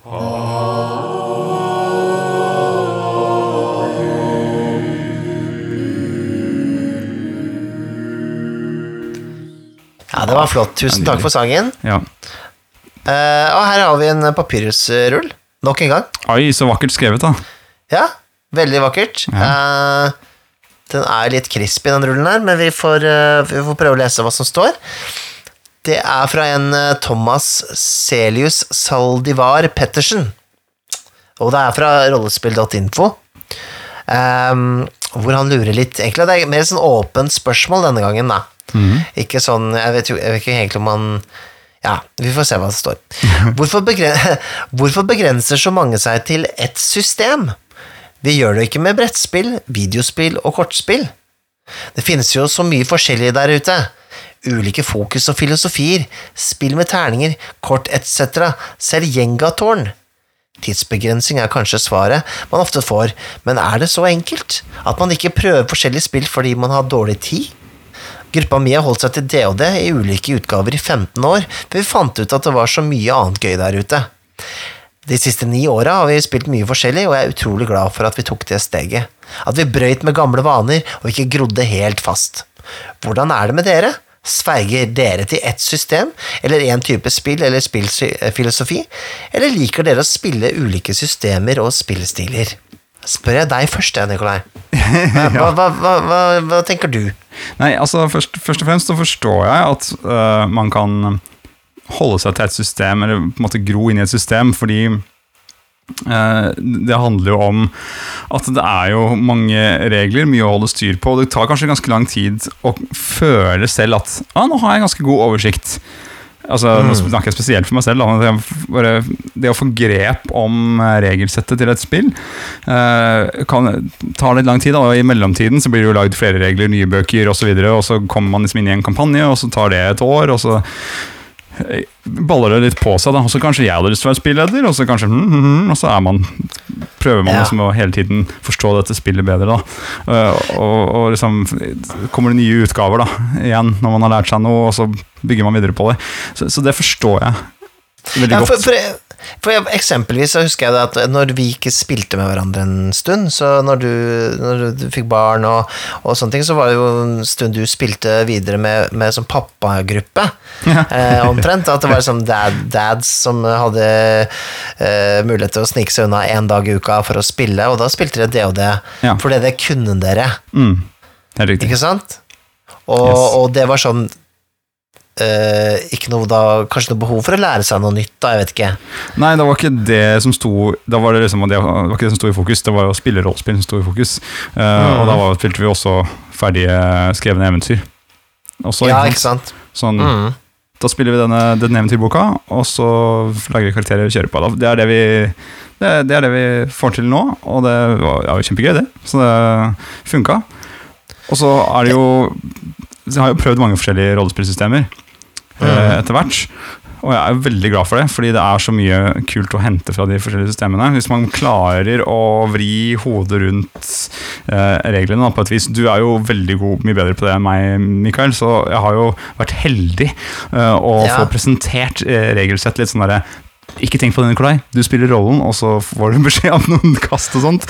Ja, det var flott. Tusen takk for sangen. Ja. Eh, og her har vi en papyrusrull. Nok en gang. Oi, så vakkert skrevet, da. Ja, veldig vakkert. Eh, den er litt crispy, den rullen her, men vi får, eh, vi får prøve å lese hva som står. Det er fra en eh, Thomas Celius Saldivar Pettersen. Og det er fra rollespill.info. Um, hvor han lurer litt Egentlig det er mer sånn åpent spørsmål denne gangen, da. Ikke sånn Jeg vet jo jeg vet ikke egentlig om man Ja, vi får se hva det står. Hvorfor, begren Hvorfor begrenser så mange seg til ett system? Vi gjør det ikke med brettspill, videospill og kortspill. Det finnes jo så mye forskjellig der ute. Ulike fokus og filosofier, spill med terninger, kort etc., selv gjengatårn. Tidsbegrensning er kanskje svaret man ofte får, men er det så enkelt? At man ikke prøver forskjellige spill fordi man har dårlig tid? Gruppa mi har holdt seg til DOD i ulike utgaver i 15 år, for vi fant ut at det var så mye annet gøy der ute. De siste ni åra har vi spilt mye forskjellig, og jeg er utrolig glad for at vi tok det steget. At vi brøyt med gamle vaner og ikke grodde helt fast. Hvordan er det med dere? Sverger dere til ett system, eller én type spill eller spillfilosofi, eller liker dere å spille ulike systemer og spillestiler? Spør jeg deg først, Nikolai. Hva, hva, hva, hva, tenker du? Nei, altså først, først og fremst så forstår jeg at uh, man kan holde seg til et system, eller på en måte gro inn i et system, fordi øh, det handler jo om at det er jo mange regler, mye å holde styr på, og det tar kanskje ganske lang tid å føle selv at ah, nå har jeg ganske god oversikt. Altså, Nå snakker jeg spesielt for meg selv. Bare, det å få grep om eh, regelsettet til et spill eh, kan, tar litt lang tid. Da, og I mellomtiden så blir det jo lagd flere regler, nye bøker osv., og, så og så kommer man liksom inn i en kampanje, og så tar det et år. og så eh, baller det litt på seg. da, og så Kanskje jeg hadde lyst til å være spilleder, og så kanskje mm, hm, og så er man, prøver man Ja. liksom å hele tiden forstå dette spillet bedre. da, Eh, og, og liksom kommer det nye utgaver da, igjen når man har lært seg noe, og så bygger man videre på det. Så, så det forstår jeg veldig Ja, for, godt. for, for jeg- eksempelvis så husker jeg det at når vi ikke spilte med hverandre en stund, så når du, når du fikk barn og, og sånne ting, så var det jo en stund du spilte videre med, med sånn pappagruppe, Ja. eh, omtrent. At det var sånn dad, dads som hadde eh, mulighet til å snike seg unna en dag i uka for å spille, og da spilte dere det og det, Ja. fordi det kunne dere, Mm, ikke sant? Og, Yes. og det var sånn eh, ikke noe da, kanskje noe behov for å lære seg noe nytt, da, jeg vet ikke. Nei, det var ikke det som sto Da var det liksom det var ikke det som sto i fokus, det var jo å spille rollespill som sto i fokus. Eh, Mm. Og da var, spilte vi også ferdige skrevne eventyr. Også, Ja, ikke sant? Sånn, Mm. Da spiller vi denne, denne eventyrboka, og så lager vi karakterer og kjører på. Da. Det er det vi det, det er det vi får til nå, og det var ja, kjempegøy, det. Så det funka. Og så er det jo Jeg har jo prøvd mange forskjellige rollespillsystemer etter hvert. Og jeg er veldig glad for det, fordi det er så mye kult å hente fra de forskjellige systemene. Hvis man klarer å vri hodet rundt eh, reglene da, på et vis. Du er jo veldig god, mye bedre på det enn meg, Mikael, så jeg har jo vært heldig eh, å Ja. få presentert eh, regelsett litt sånn derre ikke tenk på det, Nikolai. Du spiller rollen, og så får du beskjed om noen kast og sånt.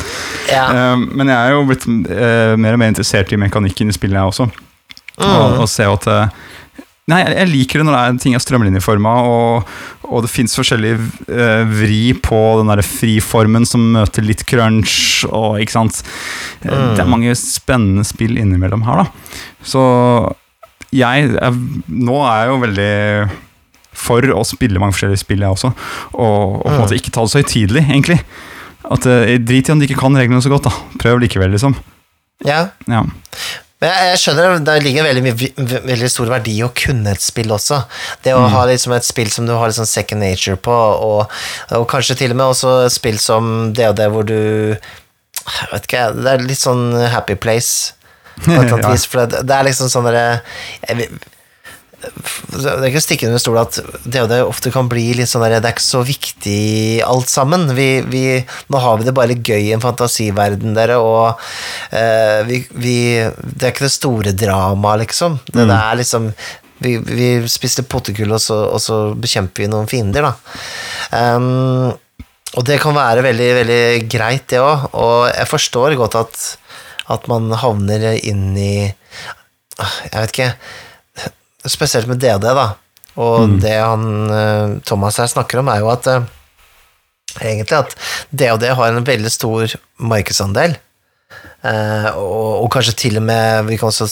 Ja. Eh, men jeg er jo blitt eh, mer og mer interessert i mekanikken i spillet, jeg også. Og, og se at eh, Nei, jeg, liker det når det er ting er strømlinjeforma, og, og det fins forskjellig eh, vri på den der friformen som møter litt crunch, og ikke sant Mm. Det er mange spennende spill innimellom her, da. Så jeg jeg Nå er jeg jo veldig for å spille mange forskjellige spill, jeg også. Og, og på en måte ikke ta det så høytidelig, egentlig. At eh, Drit i om de ikke kan reglene så godt, da. Prøv likevel, liksom. Ja, Ja. Men jeg, jeg skjønner det ligger veldig, veldig stor verdi i å kunne et spill også. Det å ha liksom et spill som du har liksom second nature på, og, og kanskje til og med også spill som det og det hvor du jeg vet ikke, Det er litt sånn happy place på et eller annet vis. For det, det er liksom sånn derre det er ikke å stikke under stol at det ofte kan bli litt sånn der, Det er ikke så viktig alt sammen. Vi, vi, nå har vi det bare litt gøy i en fantasiverden, dere, og uh, vi, vi Det er ikke det store dramaet, liksom. Det, det er liksom vi, vi spiste potetgull, og, så- og så bekjemper vi noen fiender, da. Um, og det kan være veldig, veldig greit, det òg. Og jeg forstår godt at, at man havner inn i Jeg vet ikke Spesielt med DD, da. Og det han eh, Thomas her snakker om, er jo at eh, egentlig at DD har en veldig stor markedsandel. Eh, og, og kanskje til og med Vi kan også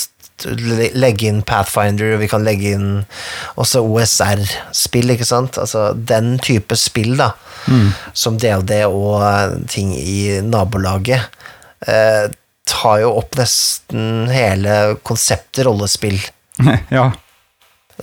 legge inn Pathfinder, vi kan legge inn også OSR-spill, ikke sant? Altså den type spill, da, som DOD og eh, ting i nabolaget, eh, tar jo opp nesten hele konseptet rollespill ja.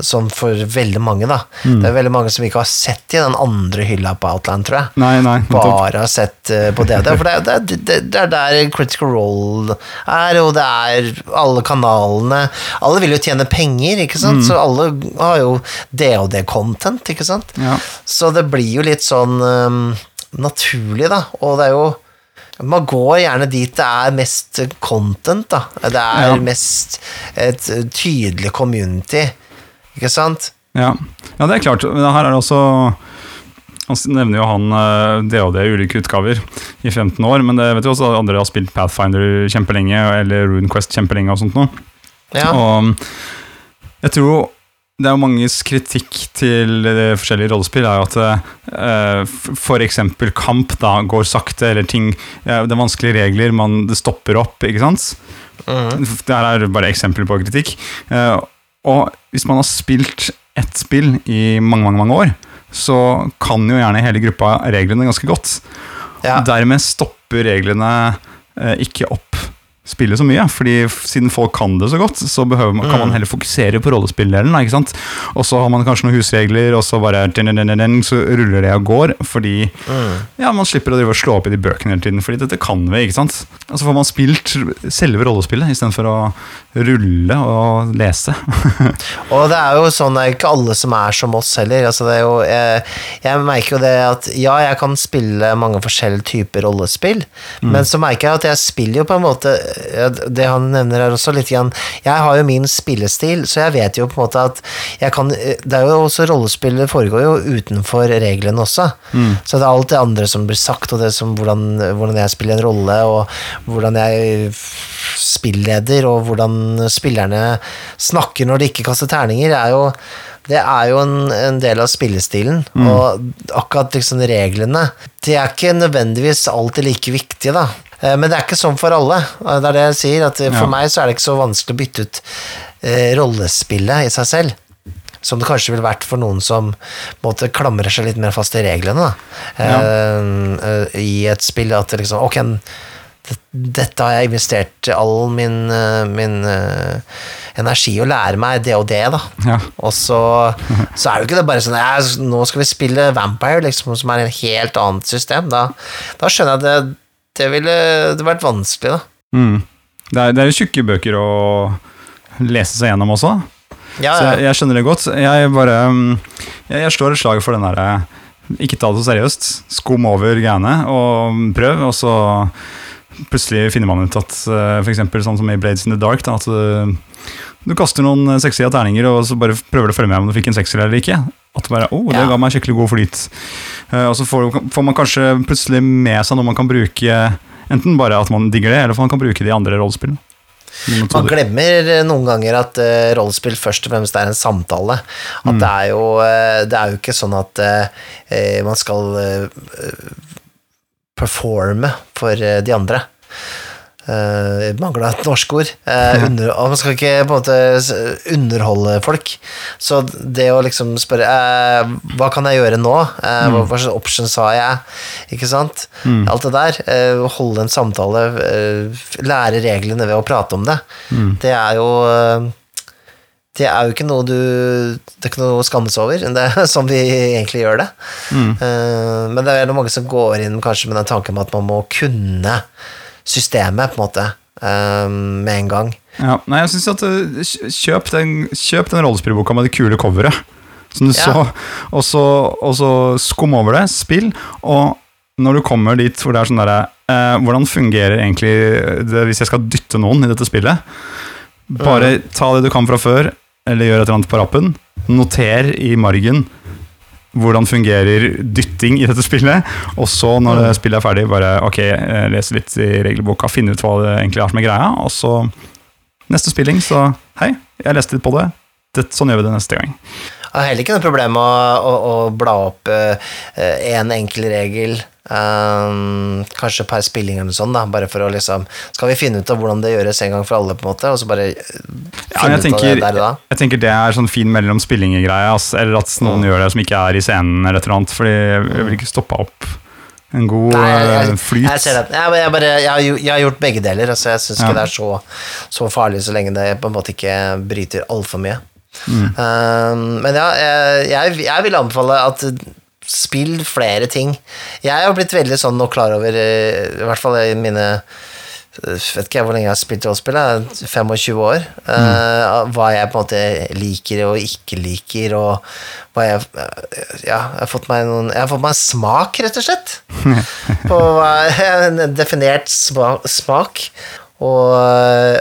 Sånn for veldig mange, da. Det er veldig mange som ikke har sett i den andre hylla på Outland, tror jeg. Nei, nei. Bare har sett eh, på det. For det, det, det, det er der Critical Role er, og det er alle kanalene Alle vil jo tjene penger, ikke sant? Så alle har jo DOD-content, ikke sant? Ja. Så det blir jo litt sånn um, naturlig, da. Og det er jo Man går gjerne dit det er mest content, da. Det er Ja. mest et tydelig community, ikke sant? Ja. ja, det er klart. Men her er det også Han nevner jo han DHD DOD i ulike utgaver i 15 år, men det vet jo også andre har spilt Pathfinder kjempelenge, eller RuneQuest kjempelenge og sånt noe. Ja. Og jeg tror det er jo manges kritikk til eh, forskjellige rollespill er jo at eh, f- for eksempel kamp da går sakte, eller ting eh, Det er vanskelige regler, man, det stopper opp, ikke sant? Det her er bare eksempler på kritikk. Eh, og hvis man har spilt ett spill i mange, mange, mange år, så kan jo gjerne hele gruppa reglene ganske godt. Ja. Dermed stopper reglene eh, ikke opp spillet så mye, fordi siden folk kan det så godt, så man, kan man heller fokusere på rollespilldelen. ikke sant? Og så har man kanskje noen husregler, og så bare så ruller det og går, fordi ja, man slipper å drive og slå opp i de bøkene hele tiden, fordi dette kan vi, ikke sant? Og så får man spilt selve rollespillet, istedenfor å rulle og lese. Og det er jo sånn, det er ikke alle som er som oss heller. Altså det er jo, jeg, jeg merker jo det at ja, jeg kan spille mange forskjellige typer rollespill, men så merker jeg at jeg spiller jo på en måte Det han nevner her også litt igjen Jeg har jo min spillestil, så jeg vet jo på en måte at jeg kan Det er jo også rollespillet foregår jo utenfor reglene også. Så det er alt det andre som blir sagt, og det som hvordan, hvordan jeg spiller en rolle, og hvordan jeg spilleder, og hvordan spillerne snakker når de ikke kaster terninger, er jo det er jo en, en del av spillestilen, og akkurat liksom reglene Det er ikke nødvendigvis alltid like viktige, da. Eh, Men det er ikke sånn for alle. Eh, Det er det jeg sier, at for Ja. meg så er det ikke så vanskelig å bytte ut eh, rollespillet i seg selv. Som det kanskje ville vært for noen som måtte klamre seg litt mer fast i reglene. Eh, eh, I et spill at det liksom Ok, dette har jeg investert all min, eh, min eh, energi å lære meg det og det, da. Ja. Og så, så er det jo ikke det bare sånn ja, Nå skal vi spille Vampire, liksom, som er et helt annet system. Da, da skjønner jeg det, det ville det vært vanskelig, da. Mm. Det er, det er tjukke bøker å lese seg gjennom også. Ja, Så jeg, jeg skjønner det godt. Jeg bare mm, Jeg, jeg slår et slag for den derre Ikke ta det så seriøst. Skum over greiene og prøv, og så plutselig finner man ut at eh, for eksempel sånn som i Blades in the Dark, da, at eh, du kaster noen sexy terninger, og så bare prøver du å følge med om du fikk en sekser eller ikke. At bare, oh, det Ja. ga meg skikkelig god flyt. Uh, og så får, får man kanskje plutselig med seg noe man kan bruke, enten bare at man digger det, eller for man kan bruke det i andre rollespill. Man glemmer eh, noen ganger at uh, rollespill først og fremst er en samtale. At det, er jo, det er jo ikke sånn at man skal performe for de andre. Uh, Mangla et norsk ord. Uh, under, man skal ikke på en måte underholde folk. Så det å liksom spørre uh, Hva kan jeg gjøre nå? Uh, hva, hva slags options har jeg? Ikke sant? Alt det der. Holde en samtale, lære reglene ved å prate om det. Det er jo det er jo ikke noe du Det er ikke noe å skamme seg over. Det er sånn vi egentlig gjør det. Eh, men det er mange som går inn kanskje med den tanken at man må kunne systemet, på en måte, um, med en gang. Ja, nei, jeg synes at uh, Kjøp den, kjøp den rollespillboka med det kule coveret. Som du Ja. så, og så, og så skum over det, spill, og når du kommer dit hvor det er sånn derre eh, Hvordan fungerer egentlig det hvis jeg skal dytte noen i dette spillet? Bare ta det du kan fra før, eller gjør et eller annet på rappen. Noter i margen hvordan fungerer dytting i dette spillet. Og så, når mm. spillet er ferdig, bare ok, eh, lese litt i regelboka, finne ut hva det egentlig er som er greia, og så neste spilling, så hei, jeg leste litt på det. det sånn gjør vi det neste gang. Jeg har heller ikke noe problem med å, å, å bla opp én enkel regel, Um, kanskje per spilling eller noe sånt, da, bare for å liksom Skal vi finne ut av hvordan det gjøres en gang for alle, på en måte, og så bare eh, Ja, jeg, tenker, det der jeg tenker det er sånn fin mellom spillinger-greie. Altså, eller at noen gjør det som ikke er i scenen, eller et eller annet, fordi jeg vil ikke stoppe opp en god Nei, jeg, eh, flyt. jeg ser det. Jeg, bare, har, jeg har gjort begge deler. Altså jeg syns Ja. ikke det er så, så farlig så lenge det på en måte ikke bryter altfor mye. Mm. Um, men ja, jeg, jeg, jeg vil anbefale at spill flere ting. Jeg har blitt veldig sånn nå klar over, eh, i hvert fall i mine Vet ikke jeg hvor lenge jeg har spilt rollespill, 25 år. eh, hva jeg på en måte liker og ikke liker, og hva jeg Ja, jeg har fått meg noen har fått meg en smak, rett og slett. På En definert smak. Og,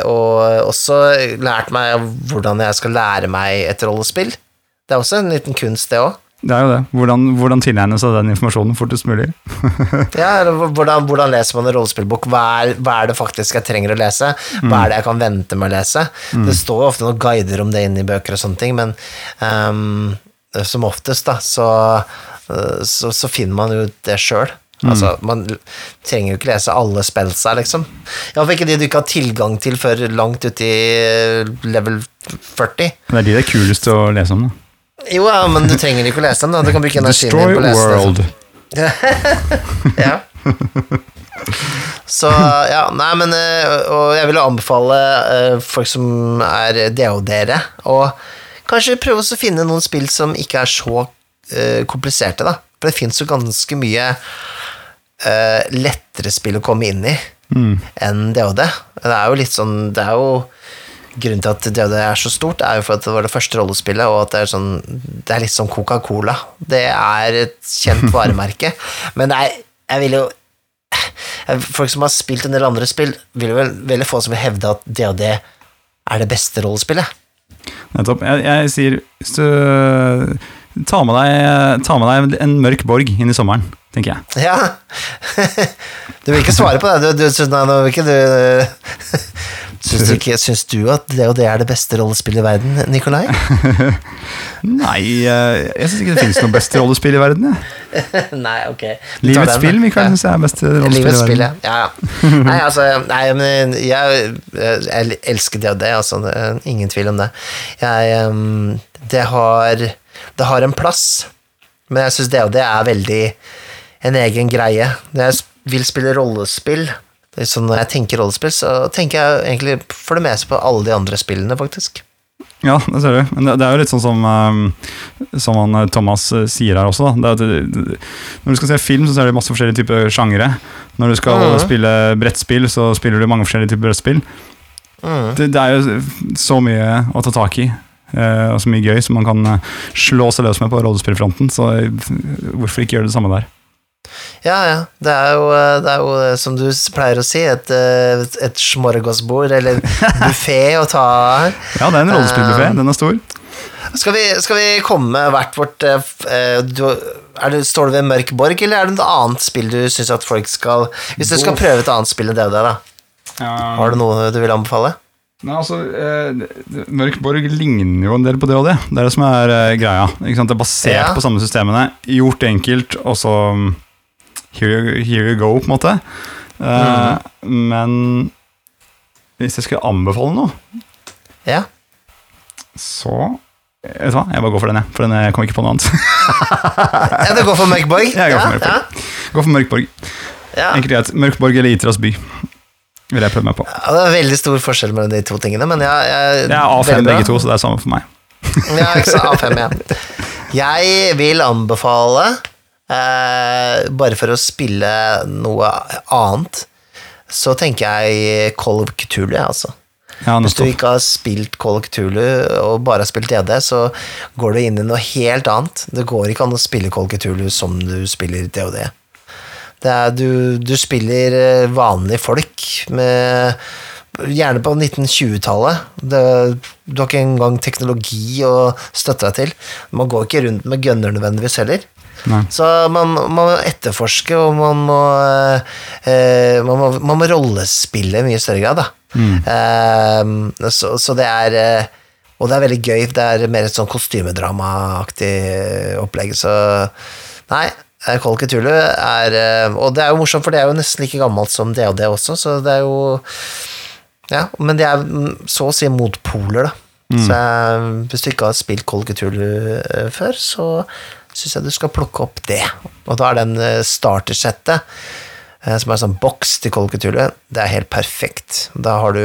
og også lært meg hvordan jeg skal lære meg et rollespill. Det er også en liten kunst, det òg. Det er jo det. Hvordan, hvordan tilegne seg den informasjonen fortest mulig. Ja, hvordan, hvordan leser man en rollespillbok? Hva er, hva er det faktisk jeg trenger å lese? Hva er det jeg kan vente med å lese? Det står jo ofte noen guider om det inni i bøker og sånne ting, men um, som oftest, da, så, eh, så, så finner man jo det sjøl. Altså, man trenger jo ikke lese alle spellsa, liksom. Iallfall ikke de du ikke har tilgang til før langt uti i level 40. Det er de det er kulest å lese om. Da. Jo, ja, men du trenger ikke å lese dem, da. Du kan bruke energien din på å lese. World. Ja. Så ja, nei, men eh, Og jeg vil anbefale eh, folk som er DOD-ere, å kanskje prøve å finne noen spill som ikke er så eh, kompliserte, da. For det fins jo ganske mye lettere spill å komme inn i enn DOD. Det er jo litt sånn Det er jo Grunnen til at DOD er så stort, er jo for at det var det første rollespillet, og at det er sånn Det er litt som Coca-Cola. Det er et kjent varemerke. Men er, jeg vil jo Folk som har spilt en del andre spill, vil jo vel veldig få som vil hevde at DOD er det beste rollespillet. Nettopp. Jeg, jeg sier du ta med, deg, ta med deg en mørk borg inn i sommeren, tenker jeg. Ja. Du vil ikke svare på det? Du, du, nei, du Syns du, ikke, syns du at DOD er det beste rollespillet i verden, Nikolai? Nei, eh, jeg syns ikke det finnes noe beste rollespill i verden. Jeg. Nei, ok. Livets spill. Mikael, Ja. syns jeg er beste rollespill Livets i spill, verden. ja. ja. ja. Nei, altså, nei, men jeg, jeg elsker det og det altså. Ingen tvil om det. Jeg, det, har, det har en plass, men jeg syns det er veldig en egen greie. Når jeg vil spille rollespill, det er sånn når jeg tenker rollespill, så tenker jeg egentlig for det meste på alle de andre spillene, faktisk. Ja, det ser du. Men det, det er jo litt sånn som, eh, som han, eh, Thomas eh, sier her også. Da. Det, er det, når du skal se film, så ser du masse forskjellige typer sjangere. Når du skal Mhm. spille brettspill, så spiller du mange forskjellige typer brettspill. Mm. Det, det er jo så mye å ta tak i, eh, og så mye gøy som man kan slå seg løs med på rollespillfronten. Så hvorfor ikke gjøre det samme der? Ja, ja. Det er jo, eh, det er jo eh, som du pleier å si, et, eh, et smorgasbord eller buffé å ta her. Ja, det er en rollespillbuffé. Um, Den er stor. Skal vi, skal vi komme hvert vårt eh, du, er det, Står du ved Mørk Borg, eller er det et annet spill du syns at folk skal Hvis du skal prøve et annet spill enn det der, da, har du noe du vil anbefale? Nei, altså, eh, Mørk Borg ligner jo en del på det og det. Det er det som er eh, greia. Ikke sant? Det er basert Ja. på samme systemene. Gjort enkelt, og så mm, here, here you go, på en måte. Eh, Men hvis jeg skulle anbefale noe, Ja. så Vet du hva, jeg bare går for den, jeg. For den jeg kom ikke på noe annet. ja, det går for Mørkborg? Jeg går for ja, Mørkborg. For Mørkborg. Ja. Enkelt greit. Mørkborg eller Itras by. Vil jeg prøve meg på. Ja, det er veldig stor forskjell mellom de to tingene, men jeg jeg, jeg er A5 begge to, så det er samme for meg. Ja, ikke sant, A5, ja. Jeg vil anbefale, eh, bare for å spille noe annet, så tenker jeg Call of Cthulhu, altså. Ja, Hvis du ikke har spilt Call of Cthulhu og bare har spilt DD, så går du inn i noe helt annet. Det går ikke an å spille Call of Cthulhu som du spiller DOD. Det er, du, du spiller eh, vanlige folk med Gjerne på 1920-tallet. Du har ikke engang teknologi å støtte deg til. Man går ikke rundt med gunner nødvendigvis heller. Nei. Så man, man må etterforske, og man må, eh, man må, man må rollespille i mye større grad, da. Eh, så, så det er eh, Og det er veldig gøy. Det er mer et sånn kostymedramaaktig opplegg, så Nei. eh, Call Cthulhu er eh, Og det er jo morsomt, for det er jo nesten like gammelt som DOD også, så det er jo Ja, men det er mm, så å si motpoler, da. Så jeg, hvis du ikke har spilt of Cthulhu eh, før, så syns jeg du skal plukke opp det. Og da er den eh, startersettet, eh, som er en sånn boks til Call det er helt perfekt. Da har du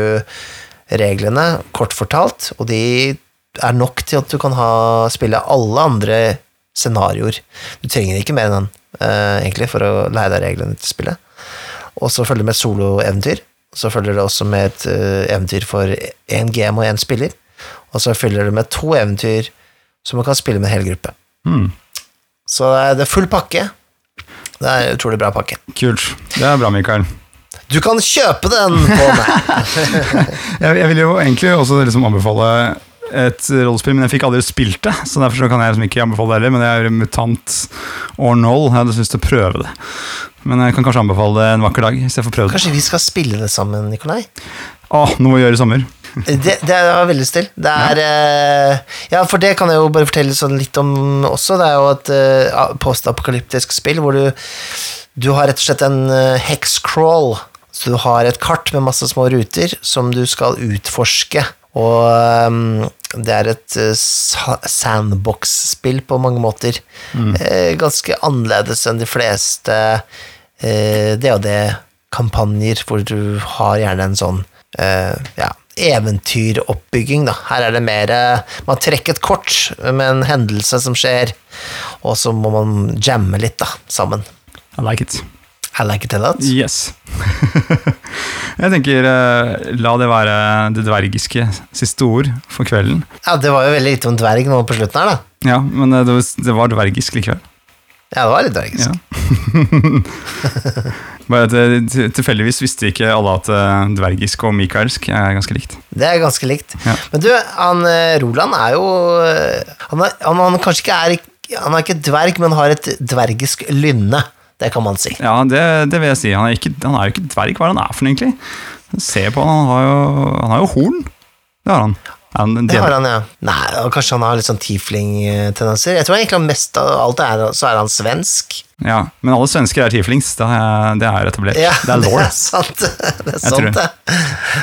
reglene, kort fortalt, og de er nok til at du kan ha, spille alle andre scenarioer. Du trenger ikke mer enn den, eh, egentlig, for å lære deg reglene til spillet. Og så følger det med soloeventyr. Så følger det også med et eventyr for én GM og én spiller. Og så følger det med to eventyr som man kan spille med en hel gruppe. Hmm. Så det er- full pakke. Det er en utrolig bra pakke. Kult. Det er bra, Mikael. Du kan kjøpe den på meg! Jeg, jeg vil jo egentlig også liksom anbefale et rollespill, men jeg fikk aldri spilt det. Så derfor så kan jeg liksom ikke anbefale det heller. Men det er Mutant or Null. Jeg hadde lyst til å prøve det. Men jeg kan kanskje anbefale det en vakker dag. Hvis jeg får prøve det. Kanskje vi skal spille det sammen, Nikolai? Åh, noe å gjøre i sommer. Det, det er veldig still. Det er eh, Ja, for det kan jeg jo bare fortelle sånn litt om også. Det er jo et uh, postapokalyptisk spill hvor du Du har rett og slett en uh, hexcrawl. Så du har et kart med masse små ruter som du skal utforske. Og um, det er et uh, sandbox-spill på mange måter. Eh, ganske annerledes enn de fleste uh, DOD-kampanjer, hvor du har gjerne en sånn eh, ja, eventyroppbygging, da. Her er det mer eh, Man trekker et kort med en hendelse som skjer, og så må man jamme litt, da, sammen. I like it. I like it a lot. Yes. jeg tenker eh, la det være det dvergiske siste ord for kvelden. Ja, det var jo veldig lite om dverg nå på slutten her, da. Ja, men eh, det var, det var dvergisk likevel. Ja, det var litt dvergisk. Ja. Bare at eh, Tilfeldigvis visste ikke alle at eh, dvergisk og mikaelsk er ganske likt. Det er ganske likt. Ja. Men du, han eh, Roland er jo Han, er, han, han kanskje ikke er Han er ikke dverg, men har et dvergisk lynne. Det kan man si. Ja, det, det vil jeg si. Han er, ikke, han er jo ikke dverg. Hva er han er for noe, egentlig? Se på han, han har jo, han har jo horn. Det har han. Er han Det har han, ja. Nei, og kanskje han har litt sånn tiefling-tendenser. Jeg tror egentlig mest av alt er, så er han svensk. Ja, men alle svensker er tieflings. Det er, det er etablert. Ja, det er law. sant. Det er sant, det.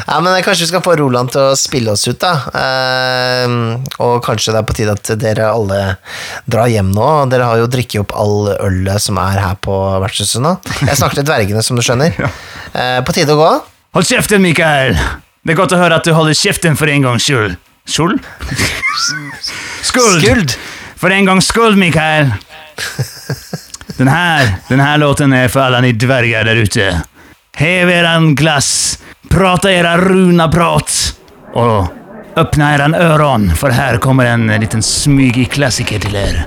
Ja, men kanskje vi skal få Roland til å spille oss ut, da. Eh, og kanskje det er på tide at dere alle drar hjem nå. Dere har jo drikket opp all ølet som er her på vertshuset nå. Jeg snakker til dvergene, som du skjønner. Eh, på tide å gå. Hold kjeften, Mikael! Det er godt å høre at du holder kjeften for en gangs skyld. Skjold? Skuld! Skuld! For en gangs skuld, Mikael! Den her, den her låten er for alle ni dverger der ute. Hev eran glass, prata era runa prat åpna eran øron, for her kommer en liten smygig klassiker til er.